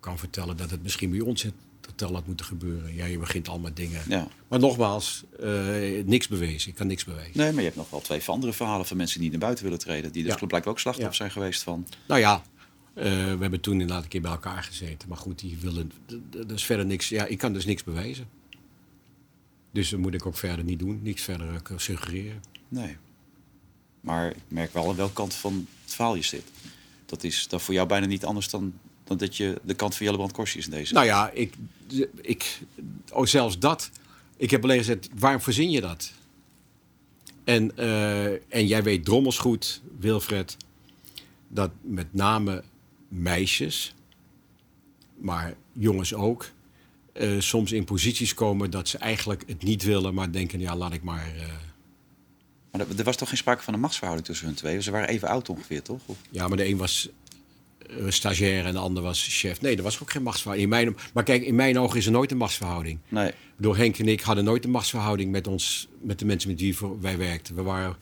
kan vertellen dat het misschien bij ons het hotel had moeten gebeuren. Ja, je begint al met dingen. Ja. Maar nogmaals, eh, niks bewezen. Ik kan niks bewijzen. Nee, maar je hebt nog wel twee andere verhalen van mensen die naar buiten willen treden. Die dus Ja. blijkbaar ook slachtoffer Ja. zijn geweest van. Nou ja, eh, we hebben toen inderdaad een keer bij elkaar gezeten. Maar goed, die willen. d- d- Er is verder niks. Ja, ik kan dus niks bewijzen. Dus dat moet ik ook verder niet doen. Niks verder eh, suggereren. Nee. Maar ik merk wel aan welke kant van het verhaal je zit. Dat is dan voor jou bijna niet anders dan, dan dat je de kant van Jellebrand Korsi is in deze. Nou ja, ik, ik, oh, zelfs dat. Ik heb alleen gezegd, waarom verzin je dat? En, eh, en jij weet drommels goed, Wilfred, dat met name meisjes, maar jongens ook, eh, soms in posities komen dat ze eigenlijk het niet willen, maar denken, ja, laat ik maar. eh, Maar er, was toch geen sprake van een machtsverhouding tussen hun twee? Ze waren even oud ongeveer, toch? Of- ja, maar de een was stagiair en de ander was chef. Nee, er was ook geen machtsverhouding. In mijn, maar kijk, in mijn ogen is er nooit een machtsverhouding. Nee. Door Henk en ik hadden nooit een machtsverhouding met ons, met de mensen met wie voor- wij werkten. We waren,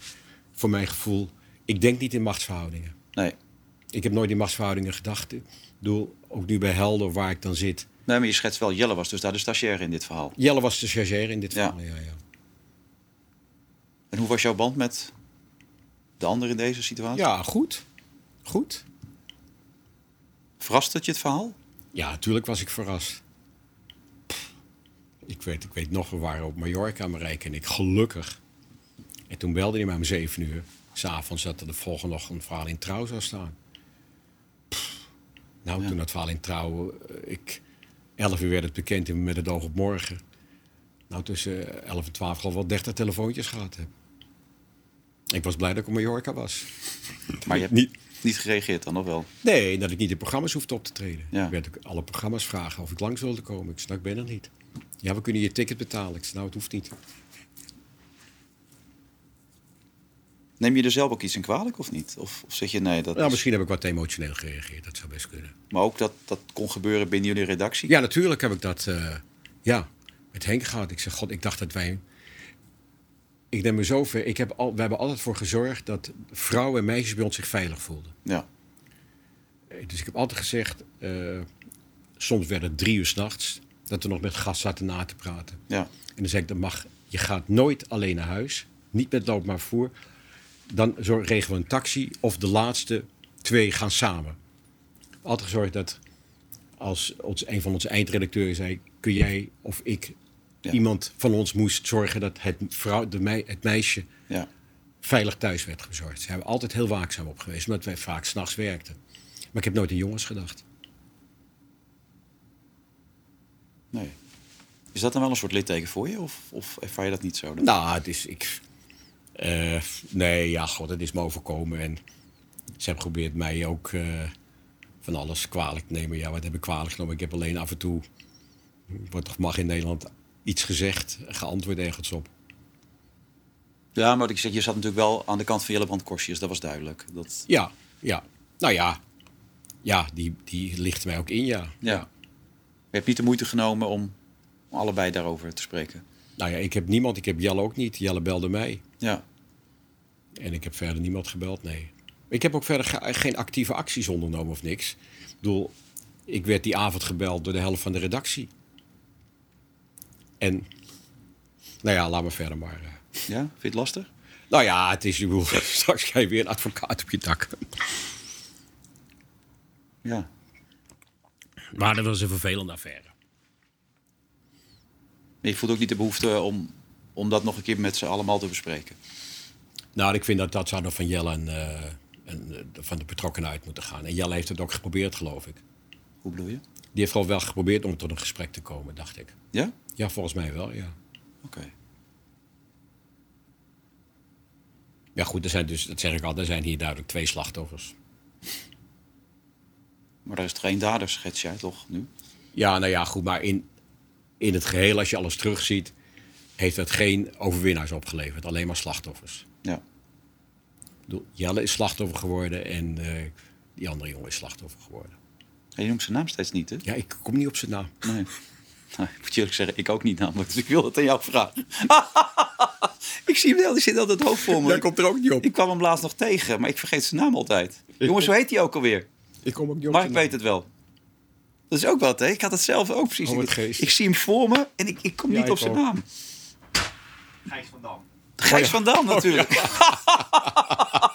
voor mijn gevoel, ik denk niet in machtsverhoudingen. Nee. Ik heb nooit in machtsverhoudingen gedacht. Ik bedoel, ook nu bij Helder, waar ik dan zit. Nee, maar je schetst wel, Jelle was dus daar de stagiair in dit verhaal. Jelle was de stagiair in dit Ja. verhaal. Ja, ja. En hoe was jouw band met de ander in deze situatie? ja, goed. Goed. Verrast het je het verhaal? Ja, natuurlijk was ik verrast. Pff, Ik weet, ik weet nog, we waren op Mallorca, Marijke en ik, gelukkig. En toen belde hij mij om zeven uur. S'avonds dat er de volgende ochtend een verhaal in Trouw zou staan. Pff, nou, Ja. toen dat verhaal in Trouw... eh, Ik, elf uur werd het bekend en met het oog op morgen. Nou, tussen elf en twaalf al wel dertig telefoontjes gehad heb. Ik was blij dat ik op Mallorca was. Maar je hebt Niet- niet gereageerd dan, of wel? Nee, dat ik niet in programma's hoefde op te treden. Ja. Ik werd ook alle programma's vragen of ik langs wilde komen. Ik zei, nou, ik ben er niet. Ja, we kunnen je ticket betalen. Ik zei, nou, het hoeft niet. Neem je er zelf ook iets in kwalijk of niet? Of, of zeg je nee, dat Nou, is- misschien heb ik wat emotioneel gereageerd. Dat zou best kunnen. Maar ook dat dat kon gebeuren binnen jullie redactie? Ja, natuurlijk heb ik dat eh, ja, met Henk gehad. Ik zeg, god, ik dacht dat wij... Ik neem me zo ver. Ik heb al, we hebben altijd voor gezorgd dat vrouwen en meisjes bij ons zich veilig voelden. Ja. Eh, Dus ik heb altijd gezegd, eh, soms werd het drie uur s'nachts... dat we nog met gast zaten na te praten. ja. En dan zeg ik, dat mag, je gaat nooit alleen naar huis. Niet met loopbaar vervoer. Dan zorg- regelen we een taxi of de laatste twee gaan samen. Altijd gezorgd dat als ons, een van onze eindredacteuren zei... kun jij of ik, Ja. iemand van ons moest zorgen... dat het, vrouw, de mei, het meisje ja. veilig thuis werd gezorgd. Zijn we altijd heel waakzaam op geweest. Omdat wij vaak s'nachts werkten. Maar ik heb nooit aan jongens gedacht. Nee. Is dat dan wel een soort litteken voor je? Of, of ervaar je dat niet zo? Nou, het is. Ik, eh, nee, ja, god, het is me overkomen. En ze hebben geprobeerd mij ook eh, van alles kwalijk te nemen. Ja, wat heb ik kwalijk genomen? Ik heb alleen af en toe. Wordt toch mag in Nederland iets gezegd, geantwoord ergens op. Ja, maar wat ik zeg, je zat natuurlijk wel aan de kant van Jellebrand Korsjes. Dat was duidelijk. Dat, Ja, ja. Nou ja, ja die, die ligt mij ook in, ja. ja. Je hebt niet de moeite genomen om allebei daarover te spreken. Nou ja, ik heb niemand. Ik heb Jelle ook niet. Jelle belde mij. Ja. En ik heb verder niemand gebeld, nee. Ik heb ook verder ge- geen actieve acties ondernomen of niks. Ik bedoel, ik werd die avond gebeld door de helft van de redactie. En, nou ja, laat me verder maar. eh. Ja? Vind je het lastig? Nou ja, het is, bedoel, <laughs> straks krijg je weer een advocaat op je dak. Ja. Maar dat was een vervelende affaire. Maar je voelt ook niet de behoefte om, om dat nog een keer met z'n allemaal te bespreken. Nou, ik vind dat dat zou nog van Jelle en, eh, en eh, van de betrokkenen uit moeten gaan. En Jelle heeft het ook geprobeerd, geloof ik. Hoe bedoel je? Die heeft gewoon wel geprobeerd om tot een gesprek te komen, dacht ik. Ja? Ja, volgens mij wel, ja. Oké. Ja, goed, er zijn dus, dat zeg ik al, er zijn hier duidelijk twee slachtoffers. Maar daar is geen dader, schets jij toch nu? Ja, nou ja, goed, maar in, in het geheel, als je alles terugziet, heeft het geen overwinnaars opgeleverd. Alleen maar slachtoffers. Ja. Jelle is slachtoffer geworden en eh, die andere jongen is slachtoffer geworden. Je noemt zijn naam steeds niet, hè? Ja, ik kom niet op zijn naam. Nee. Nou, ik moet je eerlijk zeggen, ik ook niet namelijk. Dus ik wil het aan jou vragen. <laughs> ik zie hem wel, die zit altijd hoofd voor me. Jij komt er ook niet op. Ik kwam hem laatst nog tegen, maar ik vergeet zijn naam altijd. Jongens, hoe heet hij ook alweer? Ik kom ook niet op Maar ik weet het wel. Dat is ook wat, hè? Ik had het zelf ook precies. Oh, wat ik, zie hem voor me en ik, ik kom Ja, niet ik op zijn ook. naam. Gijs van Dam. Gijs van Dam natuurlijk. dat <laughs> we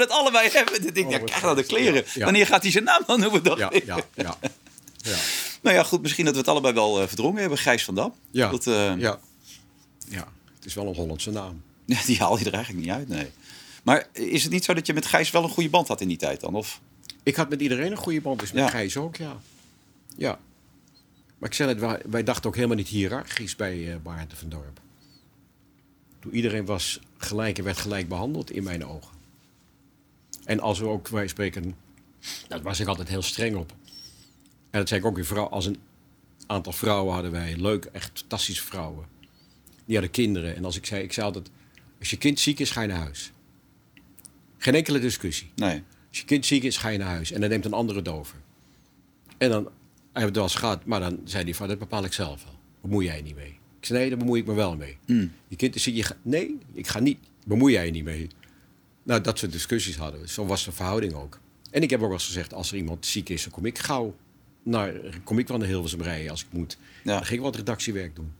dat allebei hebben. Dan denk ik, ja, krijg nou de kleren. Wanneer gaat hij zijn naam dan noemen? dacht Ja, ja, ja. <laughs> ja. Nou ja, goed, misschien dat we het allebei wel eh, verdrongen hebben. Gijs van Dam. Ja, Dat, eh, ja. ja, het is wel een Hollandse naam. <laughs> Die haal je er eigenlijk niet uit, nee. Maar is het niet zo dat je met Gijs wel een goede band had in die tijd dan? Of? Ik had met iedereen een goede band, dus met Ja. Gijs ook, ja. Ja. Maar ik zei het, wij, wij dachten ook helemaal niet hiërarchisch bij eh Baarten van Dorp. Toen iedereen was gelijk en werd gelijk behandeld in mijn ogen. En als we ook, wij spreken, daar was ik altijd heel streng op. En dat zei ik ook in vrouw, als een aantal vrouwen hadden wij, leuk, echt fantastische vrouwen. Die hadden kinderen. En als ik zei, ik zei altijd, als je kind ziek is, ga je naar huis. Geen enkele discussie. Nee. Als je kind ziek is, ga je naar huis. En dan neemt een andere het over. En dan hebben we het wel eens gehad. Maar dan zei hij van, dat bepaal ik zelf wel. Bemoei jij je niet mee. Ik zei, nee, daar bemoei ik me wel mee. Je kind is ziek, je nee, ik ga niet. Bemoei jij je niet mee. Nou, dat soort discussies hadden. Zo was de verhouding ook. En ik heb ook wel eens gezegd, als er iemand ziek is, dan kom ik gauw naar, kom ik wel naar Hilversum rijden als ik moet. Ja. Dan ging ik wat redactiewerk doen.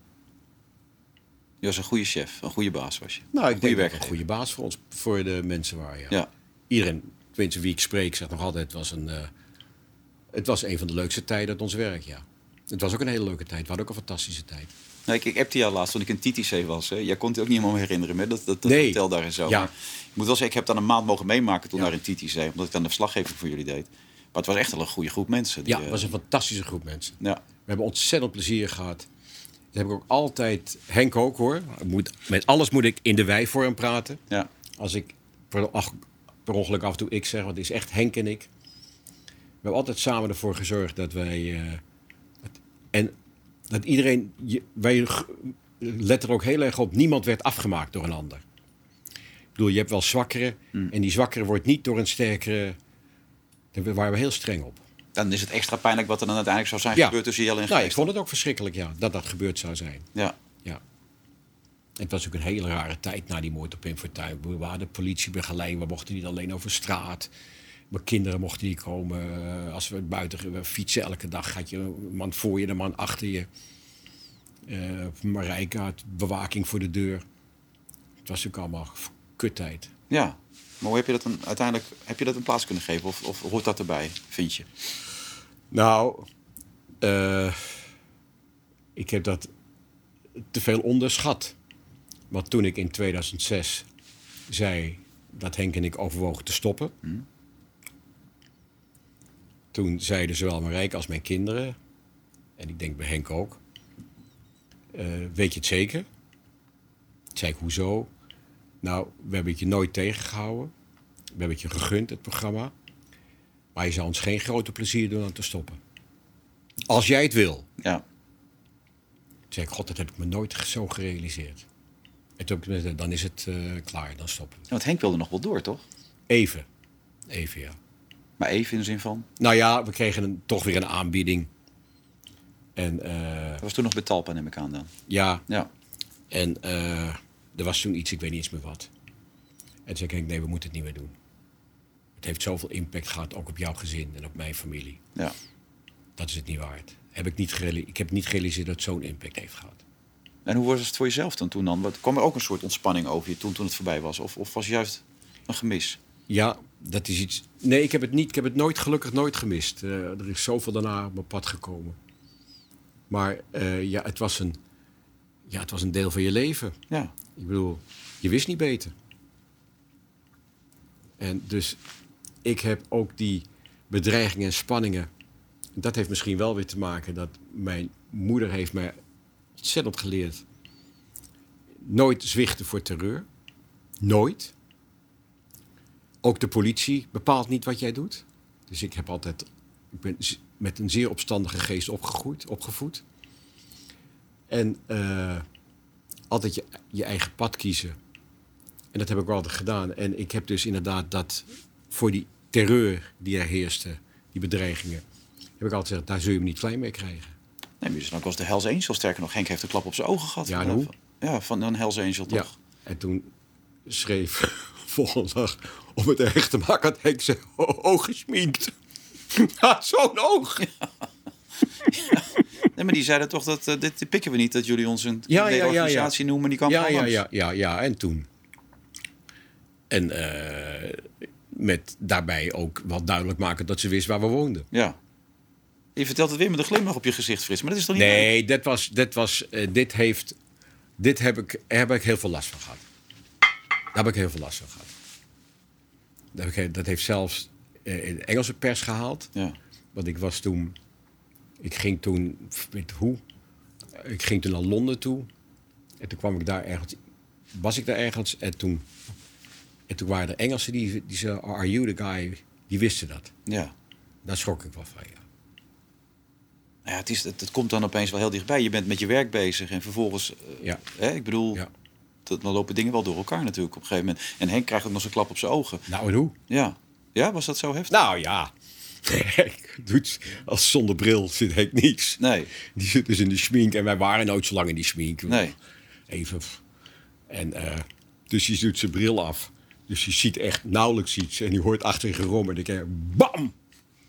Je was een goede chef, een goede baas was je. Nou, een ik goede denk een goede baas voor ons, voor de mensen waar. Ja. Ja. Iedereen, tenminste wie ik spreek, zegt nog altijd, het was een, eh, het was een van de leukste tijden uit ons werk, ja. Het was ook een hele leuke tijd. We hadden ook een fantastische tijd. Nou, ik, ik appte jou laatst toen ik in Titisee was. Hè. Jij kon het ook niet helemaal herinneren. Maar dat, dat, dat Nee. daar eens over. Ja. Ik moet wel zeggen, ik heb dan een maand mogen meemaken toen daar in Titisee. Omdat ik dan de verslaggeving voor jullie deed. Maar het was echt wel een goede groep mensen. Die, Ja, het eh, was een fantastische groep mensen. ja. We hebben ontzettend plezier gehad. Dat heb ik ook altijd, Henk ook hoor. Moet, met alles moet ik in de wij-vorm praten. Ja. Als ik per, ach, per ongeluk af en toe ik zeg, want het is echt Henk en ik. We hebben altijd samen ervoor gezorgd dat wij. eh, en dat iedereen. je- wij letten er ook heel erg op, niemand werd afgemaakt door een ander. Ik bedoel, je hebt wel zwakkere. En die zwakkere wordt niet door een sterkere. Daar waren we heel streng op. Dan is het extra pijnlijk wat er dan uiteindelijk zou zijn Ja. gebeurd tussen Jelle en Nou, Gijs. ik vond het ook verschrikkelijk, ja, dat dat gebeurd zou zijn. Ja. Ja. Het was ook een hele rare tijd na die moord op Pim Fortuyn. We hadden politiebegeleiding, we mochten niet alleen over straat. Mijn kinderen mochten niet komen. Eh, Als we buiten we fietsen elke dag, had je een man voor je, een man achter je. Had bewaking voor de deur. Het was natuurlijk allemaal kuttijd. ja. Maar hoe heb je dat dan uiteindelijk heb je dat een plaats kunnen geven? Of, of hoort dat erbij, vind je? Nou, eh, ik heb dat te veel onderschat. Want toen ik in 2006 zei dat Henk en ik overwogen te stoppen. Toen zeiden zowel Marijke als mijn kinderen, en ik denk bij Henk ook, eh, weet je het zeker? Toen zei ik, hoezo? Nou, we hebben het je nooit tegengehouden. We hebben het je gegund, het programma. Maar je zou ons geen grote plezier doen aan te stoppen. Als jij het wil. Ja. Toen zei ik, god, dat heb ik me nooit zo gerealiseerd. En toen heb ik gezegd, dan is het eh, klaar, dan stoppen we. Want Henk wilde nog wel door, toch? Even. Even, ja. Maar even in de zin van... Nou ja, we kregen een, toch weer een aanbieding. En eh, Dat was toen nog bij Talpa, neem ik aan dan. ja, Ja. en eh, er was toen iets, ik weet niet eens meer wat. En toen zei ik, nee, we moeten het niet meer doen. Het heeft zoveel impact gehad, ook op jouw gezin en op mijn familie. ja. Dat is het niet waard. Heb ik, niet ik heb niet gerealiseerd dat het zo'n impact heeft gehad. En hoe was het voor jezelf dan toen dan? Wat- Kwam er ook een soort ontspanning over je toen, toen het voorbij was? Of, of was juist een gemis? Ja, dat is iets. Nee, ik heb het niet. Ik heb het nooit gelukkig nooit gemist. Eh, er is zoveel daarna op mijn pad gekomen. Maar eh, ja, het was een. Ja, het was een deel van je leven. Ja. Ik bedoel, je wist niet beter. En dus ik heb ook die bedreigingen en spanningen. Dat heeft misschien wel weer te maken dat mijn moeder heeft mij ontzettend geleerd. Nooit zwichten voor terreur. Nooit. Ook de politie bepaalt niet wat jij doet. Dus ik heb altijd. Ik ben met een zeer opstandige geest opgegroeid, opgevoed. En eh, altijd je, je eigen pad kiezen. En dat heb ik altijd gedaan. En ik heb dus inderdaad dat voor die terreur die er heerste, die bedreigingen, heb ik altijd gezegd, daar zul je me niet klein mee krijgen. Nee, maar dus dan was de Hells Angel. Sterker nog, Henk heeft een klap op zijn ogen gehad. Ja, hoe? Ja, van een Hells Angel toch? Ja. En toen schreef volgende dag, om het erg te maken, had Henk zijn oog gesminkt. <laughs> Zo'n oog. Nee, maar die zeiden toch dat eh, dit, pikken we niet. Dat jullie ons een Ja, ja, ja, ja, ja. organisatie noemen. Die kan Ja, ja, ja, ja, ja. En toen. En eh, met daarbij ook wel duidelijk maken dat ze wist waar we woonden. Ja. Je vertelt het weer met een glimlach op je gezicht, Frits. Maar dat is toch niet Nee, dit, was, dit, was, eh, dit, heeft, dit heb ik, heb ik heel veel last van gehad. Daar heb ik heel veel last van gehad. Dat, heb ik, dat heeft zelfs eh, in de Engelse pers gehaald. Ja. Want ik was toen... Ik ging toen... Weet hoe? Ik ging toen naar Londen toe. En toen kwam ik daar ergens... Was ik daar ergens en toen... En toen waren er Engelsen die, die zeiden... Are you the guy? Die wisten dat. ja. Daar schrok ik wel van, ja. Nou ja, het, is, het, het komt dan opeens wel heel dichtbij. Je bent met je werk bezig en vervolgens... eh, Ja. Hè, ik bedoel, Ja. Dat, dan lopen dingen wel door elkaar natuurlijk op een gegeven moment. En Henk krijgt ook nog zo'n klap op zijn ogen. Nou, en hoe? Ja. Ja, was dat zo heftig? Nou ja. <laughs> Ik doet, als zonder bril zit ik niets. Nee. Die zit dus in de schmink. En wij waren nooit zo lang in die schmink. Nee. Even. En eh, dus die doet zijn bril af. Dus je ziet echt nauwelijks iets. En die hoort achter je gerom. En je, bam!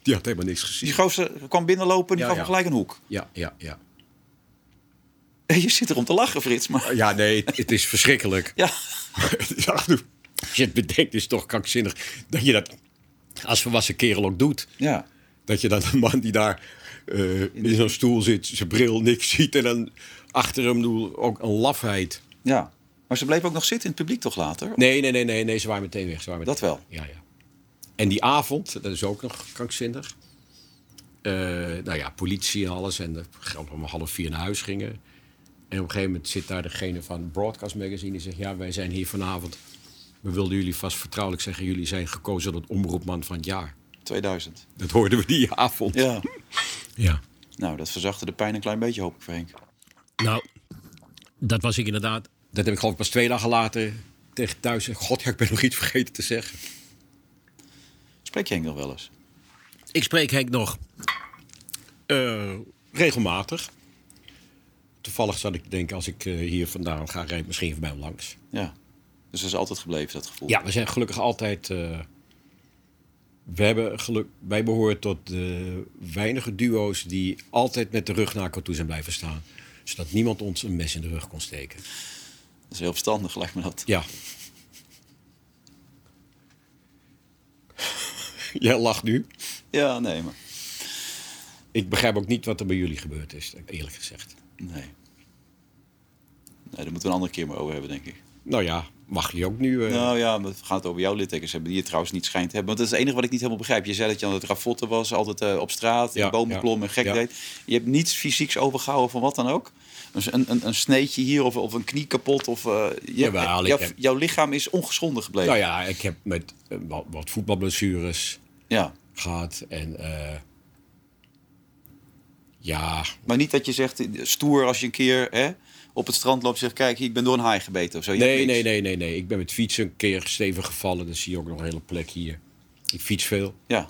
Die had helemaal niks gezien. Die gozer kwam binnenlopen en die Ja, gaf ja. hem gelijk een hoek. Ja, ja, ja. Je zit erom te lachen, Frits. Maar Ja, nee, het, is verschrikkelijk. ja, <laughs> Ja, als je het bedenkt, is het toch krankzinnig dat je dat als volwassen kerel ook doet. ja. Dat je dan een man die daar eh, in zo'n stoel zit, zijn bril niks ziet en dan achter hem ook een lafheid. ja. Maar ze bleef ook nog zitten in het publiek toch later? Nee, nee, nee, nee, nee ze waren meteen weg. Ze waren meteen Dat wel. weg. Ja, ja. En die avond, dat is ook nog krankzinnig. Eh, nou ja, politie en alles. En we om half vier naar huis gingen. En op een gegeven moment zit daar degene van Broadcast Magazine. Die zegt, ja, wij zijn hier vanavond. We wilden jullie vast vertrouwelijk zeggen... jullie zijn gekozen tot omroepman van het jaar. 2000. Dat hoorden we die avond. Ja. <laughs> ja. Nou, dat verzachtte de pijn een klein beetje, hoop ik Henk. Nou, dat was ik inderdaad. Dat heb ik geloof ik pas twee dagen later tegen thuis. gezegd. God, ja, ik ben nog iets vergeten te zeggen. Spreek je Henk nog wel eens? Ik spreek Henk nog eh, regelmatig. Toevallig zat ik te denken, als ik eh, hier vandaan ga, rijd ik misschien even bij hem langs. Ja. Dus dat is altijd gebleven, dat gevoel. Ja, we zijn gelukkig altijd. eh, we hebben geluk, wij behoren tot de weinige duo's die altijd met de rug naar elkaar toe zijn blijven staan. Zodat niemand ons een mes in de rug kon steken. Dat is heel verstandig, lijkt me dat. Ja. Jij lacht nu. Ja, nee, maar... Ik begrijp ook niet wat er bij jullie gebeurd is, eerlijk gezegd. Nee. Nee, daar moeten we een andere keer maar over hebben, denk ik. Nou ja, mag je ook nu. eh, Nou ja, we gaan het over jouw littekens hebben, die je trouwens niet schijnt te hebben. Want dat is het enige wat ik niet helemaal begrijp. Je zei dat je aan het ravotten was, altijd eh, op straat, in Ja, bomen ja, klommen en gek ja. deed. Je hebt niets fysieks overgehouden van wat dan ook? Dus een, een, een sneetje hier of, of een knie kapot. Of, eh, je, Jawel, jouw, heb- jouw lichaam is ongeschonden gebleven. Nou ja, ik heb met wat, wat voetbalblessures Ja. gehad. En ja, Maar niet dat je zegt, eh, stoer als je een keer hè, op het strand loopt en zegt... kijk, ik ben door een haai gebeten of zo. Je nee, nee, nee, nee, nee. Ik ben met fietsen een keer stevig gevallen. Dan zie je ook nog een hele plek hier. Ik fiets veel. Ja.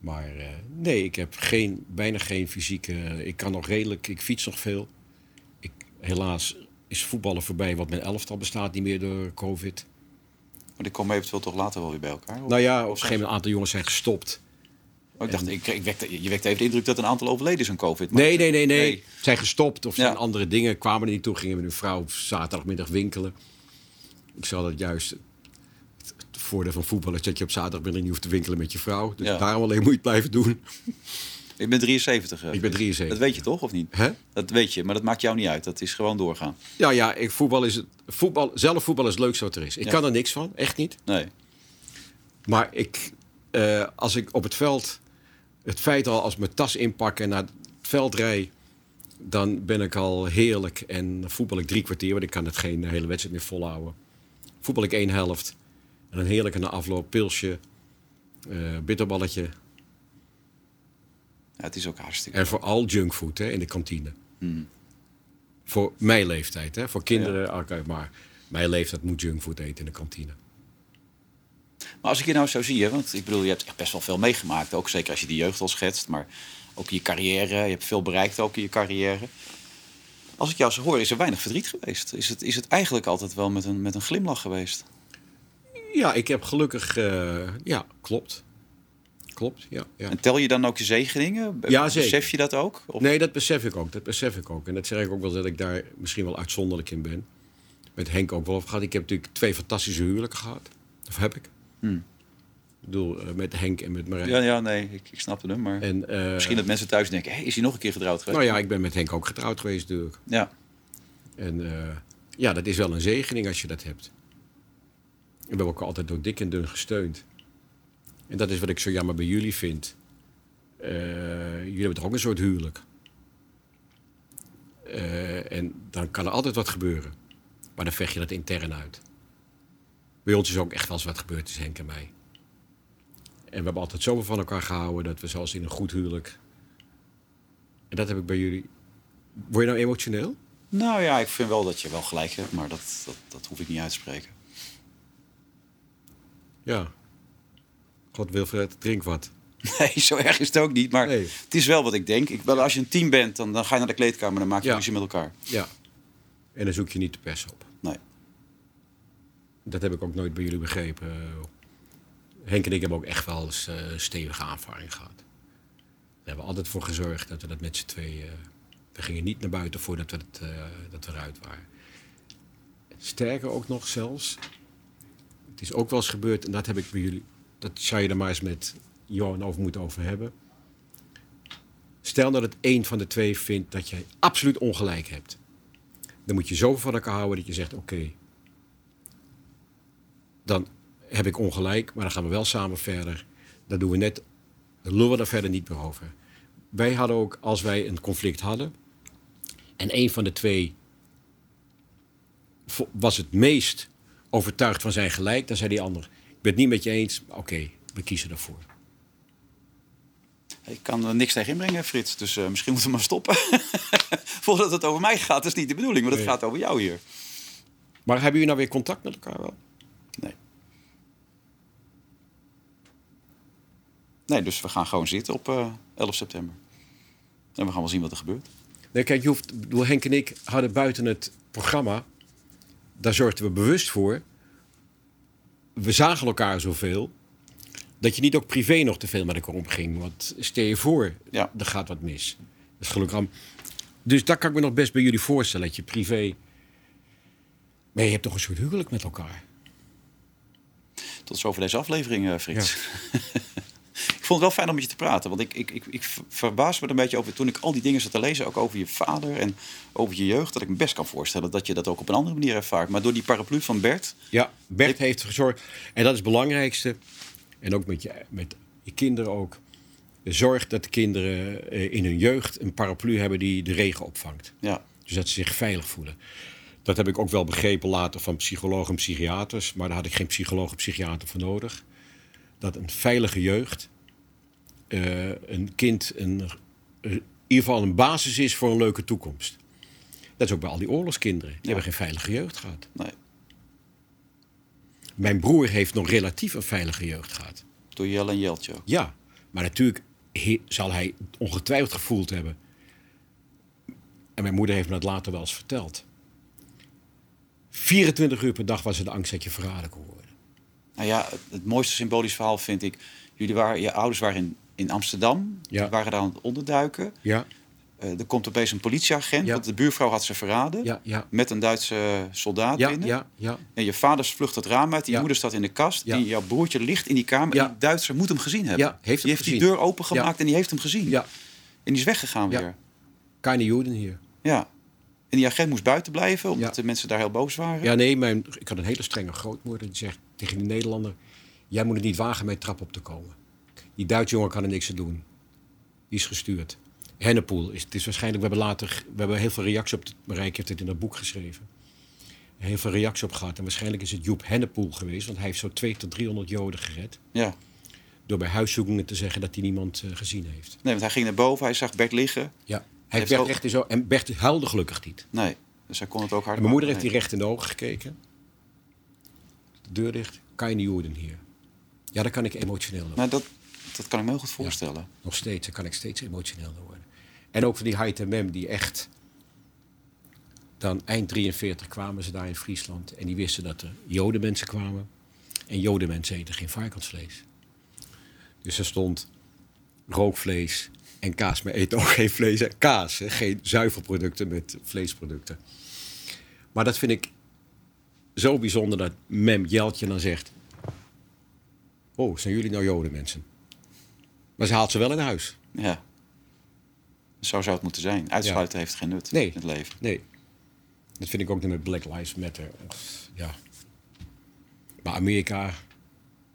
Maar eh, nee, ik heb geen, bijna geen fysieke... Ik kan nog redelijk, ik fiets nog veel. Ik, helaas is voetballen voorbij, want mijn elftal bestaat niet meer door covid. Maar die komen eventueel toch later wel weer bij elkaar? Of- Nou ja, op een gegeven moment een aantal jongens zijn gestopt. Oh, ik dacht, ik, ik wekte, je wekte even de indruk dat een aantal overleden is aan COVID. Nee, nee, nee, nee. Nee. Zijn gestopt of zijn Ja. andere dingen. Kwamen er niet toe, gingen met hun vrouw zaterdagmiddag winkelen. Ik zal dat juist... Het voordeel van voetbal is dat je op zaterdagmiddag niet hoeft te winkelen met je vrouw. Dus Ja. daarom alleen moet je het blijven doen. Ik ben 73. eh, Ik ben 73, Dat weet je toch, of niet? Hè? Dat weet je, maar dat maakt jou niet uit. Dat is gewoon doorgaan. Ja, ja, ik, voetbal is het, voetbal, zelf voetbal is het leukste wat er is. Ik Ja. kan er niks van, echt niet. Nee. Maar ik, eh, als ik op het veld, het feit al als ik mijn tas inpak en naar het veld rij, dan ben ik al heerlijk. En voetbal ik drie kwartier, want ik kan het geen hele wedstrijd meer volhouden. Voetbal ik één helft. En dan heerlijk na afloop, pilsje, eh, bitterballetje. Ja, het is ook hartstikke. En vooral junkfood hè, in de kantine. Hmm. Voor mijn leeftijd, hè. voor kinderen, oké, maar mijn leeftijd moet junkfood eten in de kantine. Maar als ik je nou zo zie, hè, want ik bedoel, je hebt echt best wel veel meegemaakt. Ook zeker als je de jeugd al schetst, maar ook je carrière. Je hebt veel bereikt ook in je carrière. Als ik jou zo hoor, is er weinig verdriet geweest. Is het, is het eigenlijk altijd wel met een, met een glimlach geweest? Ja, ik heb gelukkig, eh, ja, klopt. Klopt, ja. ja. En tel je dan ook je zegeningen? Ja, zeker. Besef je dat ook? Of- Nee, dat besef ik ook. Dat besef ik ook. En dat zeg ik ook wel dat ik daar misschien wel uitzonderlijk in ben. Met Henk ook wel over gehad. Ik heb natuurlijk twee fantastische huwelijken gehad. Of heb ik. Hmm. Ik bedoel, eh, met Henk en met Marijn. Ja, ja, nee, ik, ik snapte hem. Maar En, eh, misschien dat mensen thuis denken, hé, is hij nog een keer getrouwd geweest? Nou ja, ik ben met Henk ook getrouwd geweest natuurlijk. Ja. En eh, ja, dat is wel een zegening als je dat hebt. We hebben ook altijd door dik en dun gesteund. En dat is wat ik zo jammer bij jullie vind. Eh, jullie hebben toch ook een soort huwelijk. Eh, en dan kan er altijd wat gebeuren. Maar dan vecht je dat intern uit. Bij ons is ook echt wel eens wat gebeurd tussen Henk en mij. En we hebben altijd zoveel van elkaar gehouden dat we zoals in een goed huwelijk. En dat heb ik bij jullie. Word je nou emotioneel? Nou ja, ik vind wel dat je wel gelijk hebt, maar dat, dat, dat hoef ik niet uit te spreken. Ja. God Wilfred, drink wat. <laughs> Nee, zo erg is het ook niet. Maar Nee. het is wel wat ik denk. Ik, wel, als je een team bent, dan, dan ga je naar de kleedkamer en dan maak je Ja. ruzie met elkaar. Ja. En dan zoek je niet de pers op. Dat heb ik ook nooit bij jullie begrepen. Henk en ik hebben ook echt wel eens eh, stevige aanvaring gehad. Daar hebben we altijd voor gezorgd dat we dat met z'n tweeën... eh, we gingen niet naar buiten voordat we, eh, dat we eruit waren. Sterker ook nog zelfs. Het is ook wel eens gebeurd, en dat heb ik bij jullie... Dat zou je er maar eens met Johan over moeten over hebben. Stel dat het één van de twee vindt dat jij absoluut ongelijk hebt. Dan moet je zoveel van elkaar houden dat je zegt: oké, dan heb ik ongelijk, maar dan gaan we wel samen verder. Dan doen we net, dan lullen we er verder niet meer over. Wij hadden ook, als wij een conflict hadden, en een van de twee was het meest overtuigd van zijn gelijk, dan zei die ander: Ik ben het niet met je eens, oké, we kiezen ervoor. Ik kan er niks tegen inbrengen, Frits. Dus eh, misschien moeten we maar stoppen. <laughs> Voordat het over mij gaat, dat is niet de bedoeling. Maar Nee. gaat over jou hier. Maar hebben jullie nou weer contact met elkaar wel? Nee. Nee, dus we gaan gewoon zitten op eh 11 september. En we gaan wel zien wat er gebeurt. Nee, kijk, je hoeft, Henk en ik hadden buiten het programma, daar zorgden we bewust voor. We zagen elkaar zoveel, dat je niet ook privé nog te veel met elkaar omging. Want stel je voor, Ja. er gaat wat mis. Dat is gelukkig Dus dat kan ik me nog best bij jullie voorstellen, dat je privé... Maar je hebt toch een soort huwelijk met elkaar? Tot zover deze aflevering, eh, Frits. <laughs> ik vond het wel fijn om met je te praten. Want ik, ik, ik, ik verbaas me er een beetje over. Toen ik al die dingen zat te lezen, ook over je vader en over je jeugd. Dat ik me best kan voorstellen dat je dat ook op een andere manier ervaart. Maar door die paraplu van Bert. Ja, Bert heeft gezorgd. En dat is het belangrijkste. En ook met je, met je kinderen ook. Zorg dat de kinderen eh, in hun jeugd een paraplu hebben die de regen opvangt. Ja, Dus dat ze zich veilig voelen. Dat heb ik ook wel begrepen later van psychologen en psychiaters. Maar daar had ik geen psycholoog en psychiater voor nodig. Dat een veilige jeugd eh, een kind een, eh, in ieder geval een basis is voor een leuke toekomst. Dat is ook bij al die oorlogskinderen. Die hebben geen veilige jeugd gehad. nee. Mijn broer heeft nog relatief een veilige jeugd gehad. Door Jelle en Jeltje ook. Ja, Maar natuurlijk he- zal hij ongetwijfeld gevoeld hebben. En mijn moeder heeft me dat later wel eens verteld. 24 uur per dag was het de angst dat je verraden kon worden. Nou ja, het, mooiste symbolisch verhaal vind ik... Jullie waren, je ouders waren in, in Amsterdam. Ja. Die waren daar aan het onderduiken. Ja, Eh, er komt opeens een politieagent, Ja. want de buurvrouw had ze verraden. ja, ja. Met een Duitse soldaat Ja, binnen. ja, ja. En je vader vlucht het raam uit, die Ja. moeder staat in de kast. Ja. En jouw broertje ligt in die kamer. Ja. En die Duitser moet hem gezien hebben. Ja, heeft hem die heeft die gezien. deur opengemaakt en die heeft hem gezien. Ja, En die is weggegaan weer. keine Joden hier. Ja. En die agent moest buiten blijven, omdat de mensen daar heel boos waren. Ja, nee, mijn, ik had een hele strenge grootmoeder die zegt tegen die Nederlander... jij moet het niet wagen met trap op te komen. Die Duitse jongen kan er niks aan doen. Die is gestuurd. Hennepoel, is, het is waarschijnlijk... We hebben later we hebben heel veel reacties op... Marijke heeft het in dat boek geschreven. Heel veel reacties op gehad. En waarschijnlijk is het Joep Hennepoel geweest... want hij heeft zo 200 tot 300 Joden gered... Ja. door bij huiszoekingen te zeggen dat hij niemand eh, gezien heeft. Nee, want hij ging naar boven, hij zag Bert liggen. Ja. Hij werd ook- echt zo... En Bert huilde gelukkig niet. Nee, dus hij kon het ook hard En mijn moeder heeft die recht in de ogen gekeken. De deur dicht. Keine Joden hier. Ja, daar kan ik emotioneel door. Nou, dat, dat kan ik me heel goed voorstellen. Nog steeds, daar kan ik steeds emotioneel door worden. En ook van die Haidt en Mem die echt... Dan eind 43 kwamen ze daar in Friesland. En die wisten dat er Jodenmensen kwamen. En Jodenmensen eten geen varkensvlees. Dus er stond rookvlees en kaas. Maar eten ook geen vlees en kaas. Hè? Geen zuivelproducten met vleesproducten. Maar dat vind ik zo bijzonder dat Mem Jeltje dan zegt... Oh, zijn jullie nou Jodenmensen? Maar ze haalt ze wel in huis. Ja. Zo zou het moeten zijn. Uitsluiten heeft geen nut Nee. in het leven. Nee. Dat vind ik ook niet met Black Lives Matter. Ja. Maar Amerika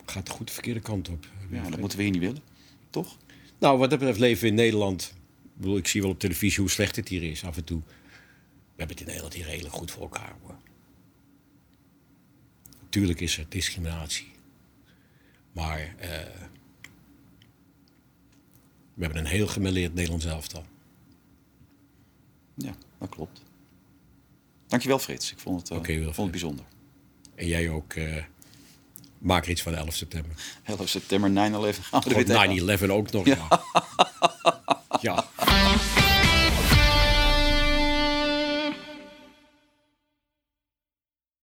gaat goed de verkeerde kant op. Ja, dat moeten we hier niet willen. Toch? Nou, wat dat betreft leven we in Nederland. Ik, bedoel, ik zie wel op televisie hoe slecht het hier is af en toe. We hebben het in Nederland hier redelijk goed voor elkaar hoor. Tuurlijk is er discriminatie. Maar eh, we hebben een heel gemêleerd Nederlands elftal. Ja, dat klopt. Dankjewel Frits. Ik vond het, Wilfried. vond het bijzonder. En jij ook. eh, maak er iets van 11 september. <laughs> 11 september 9-11 gaan we er Of weer tegenaan. 9-11 ook nog. Ja. ja.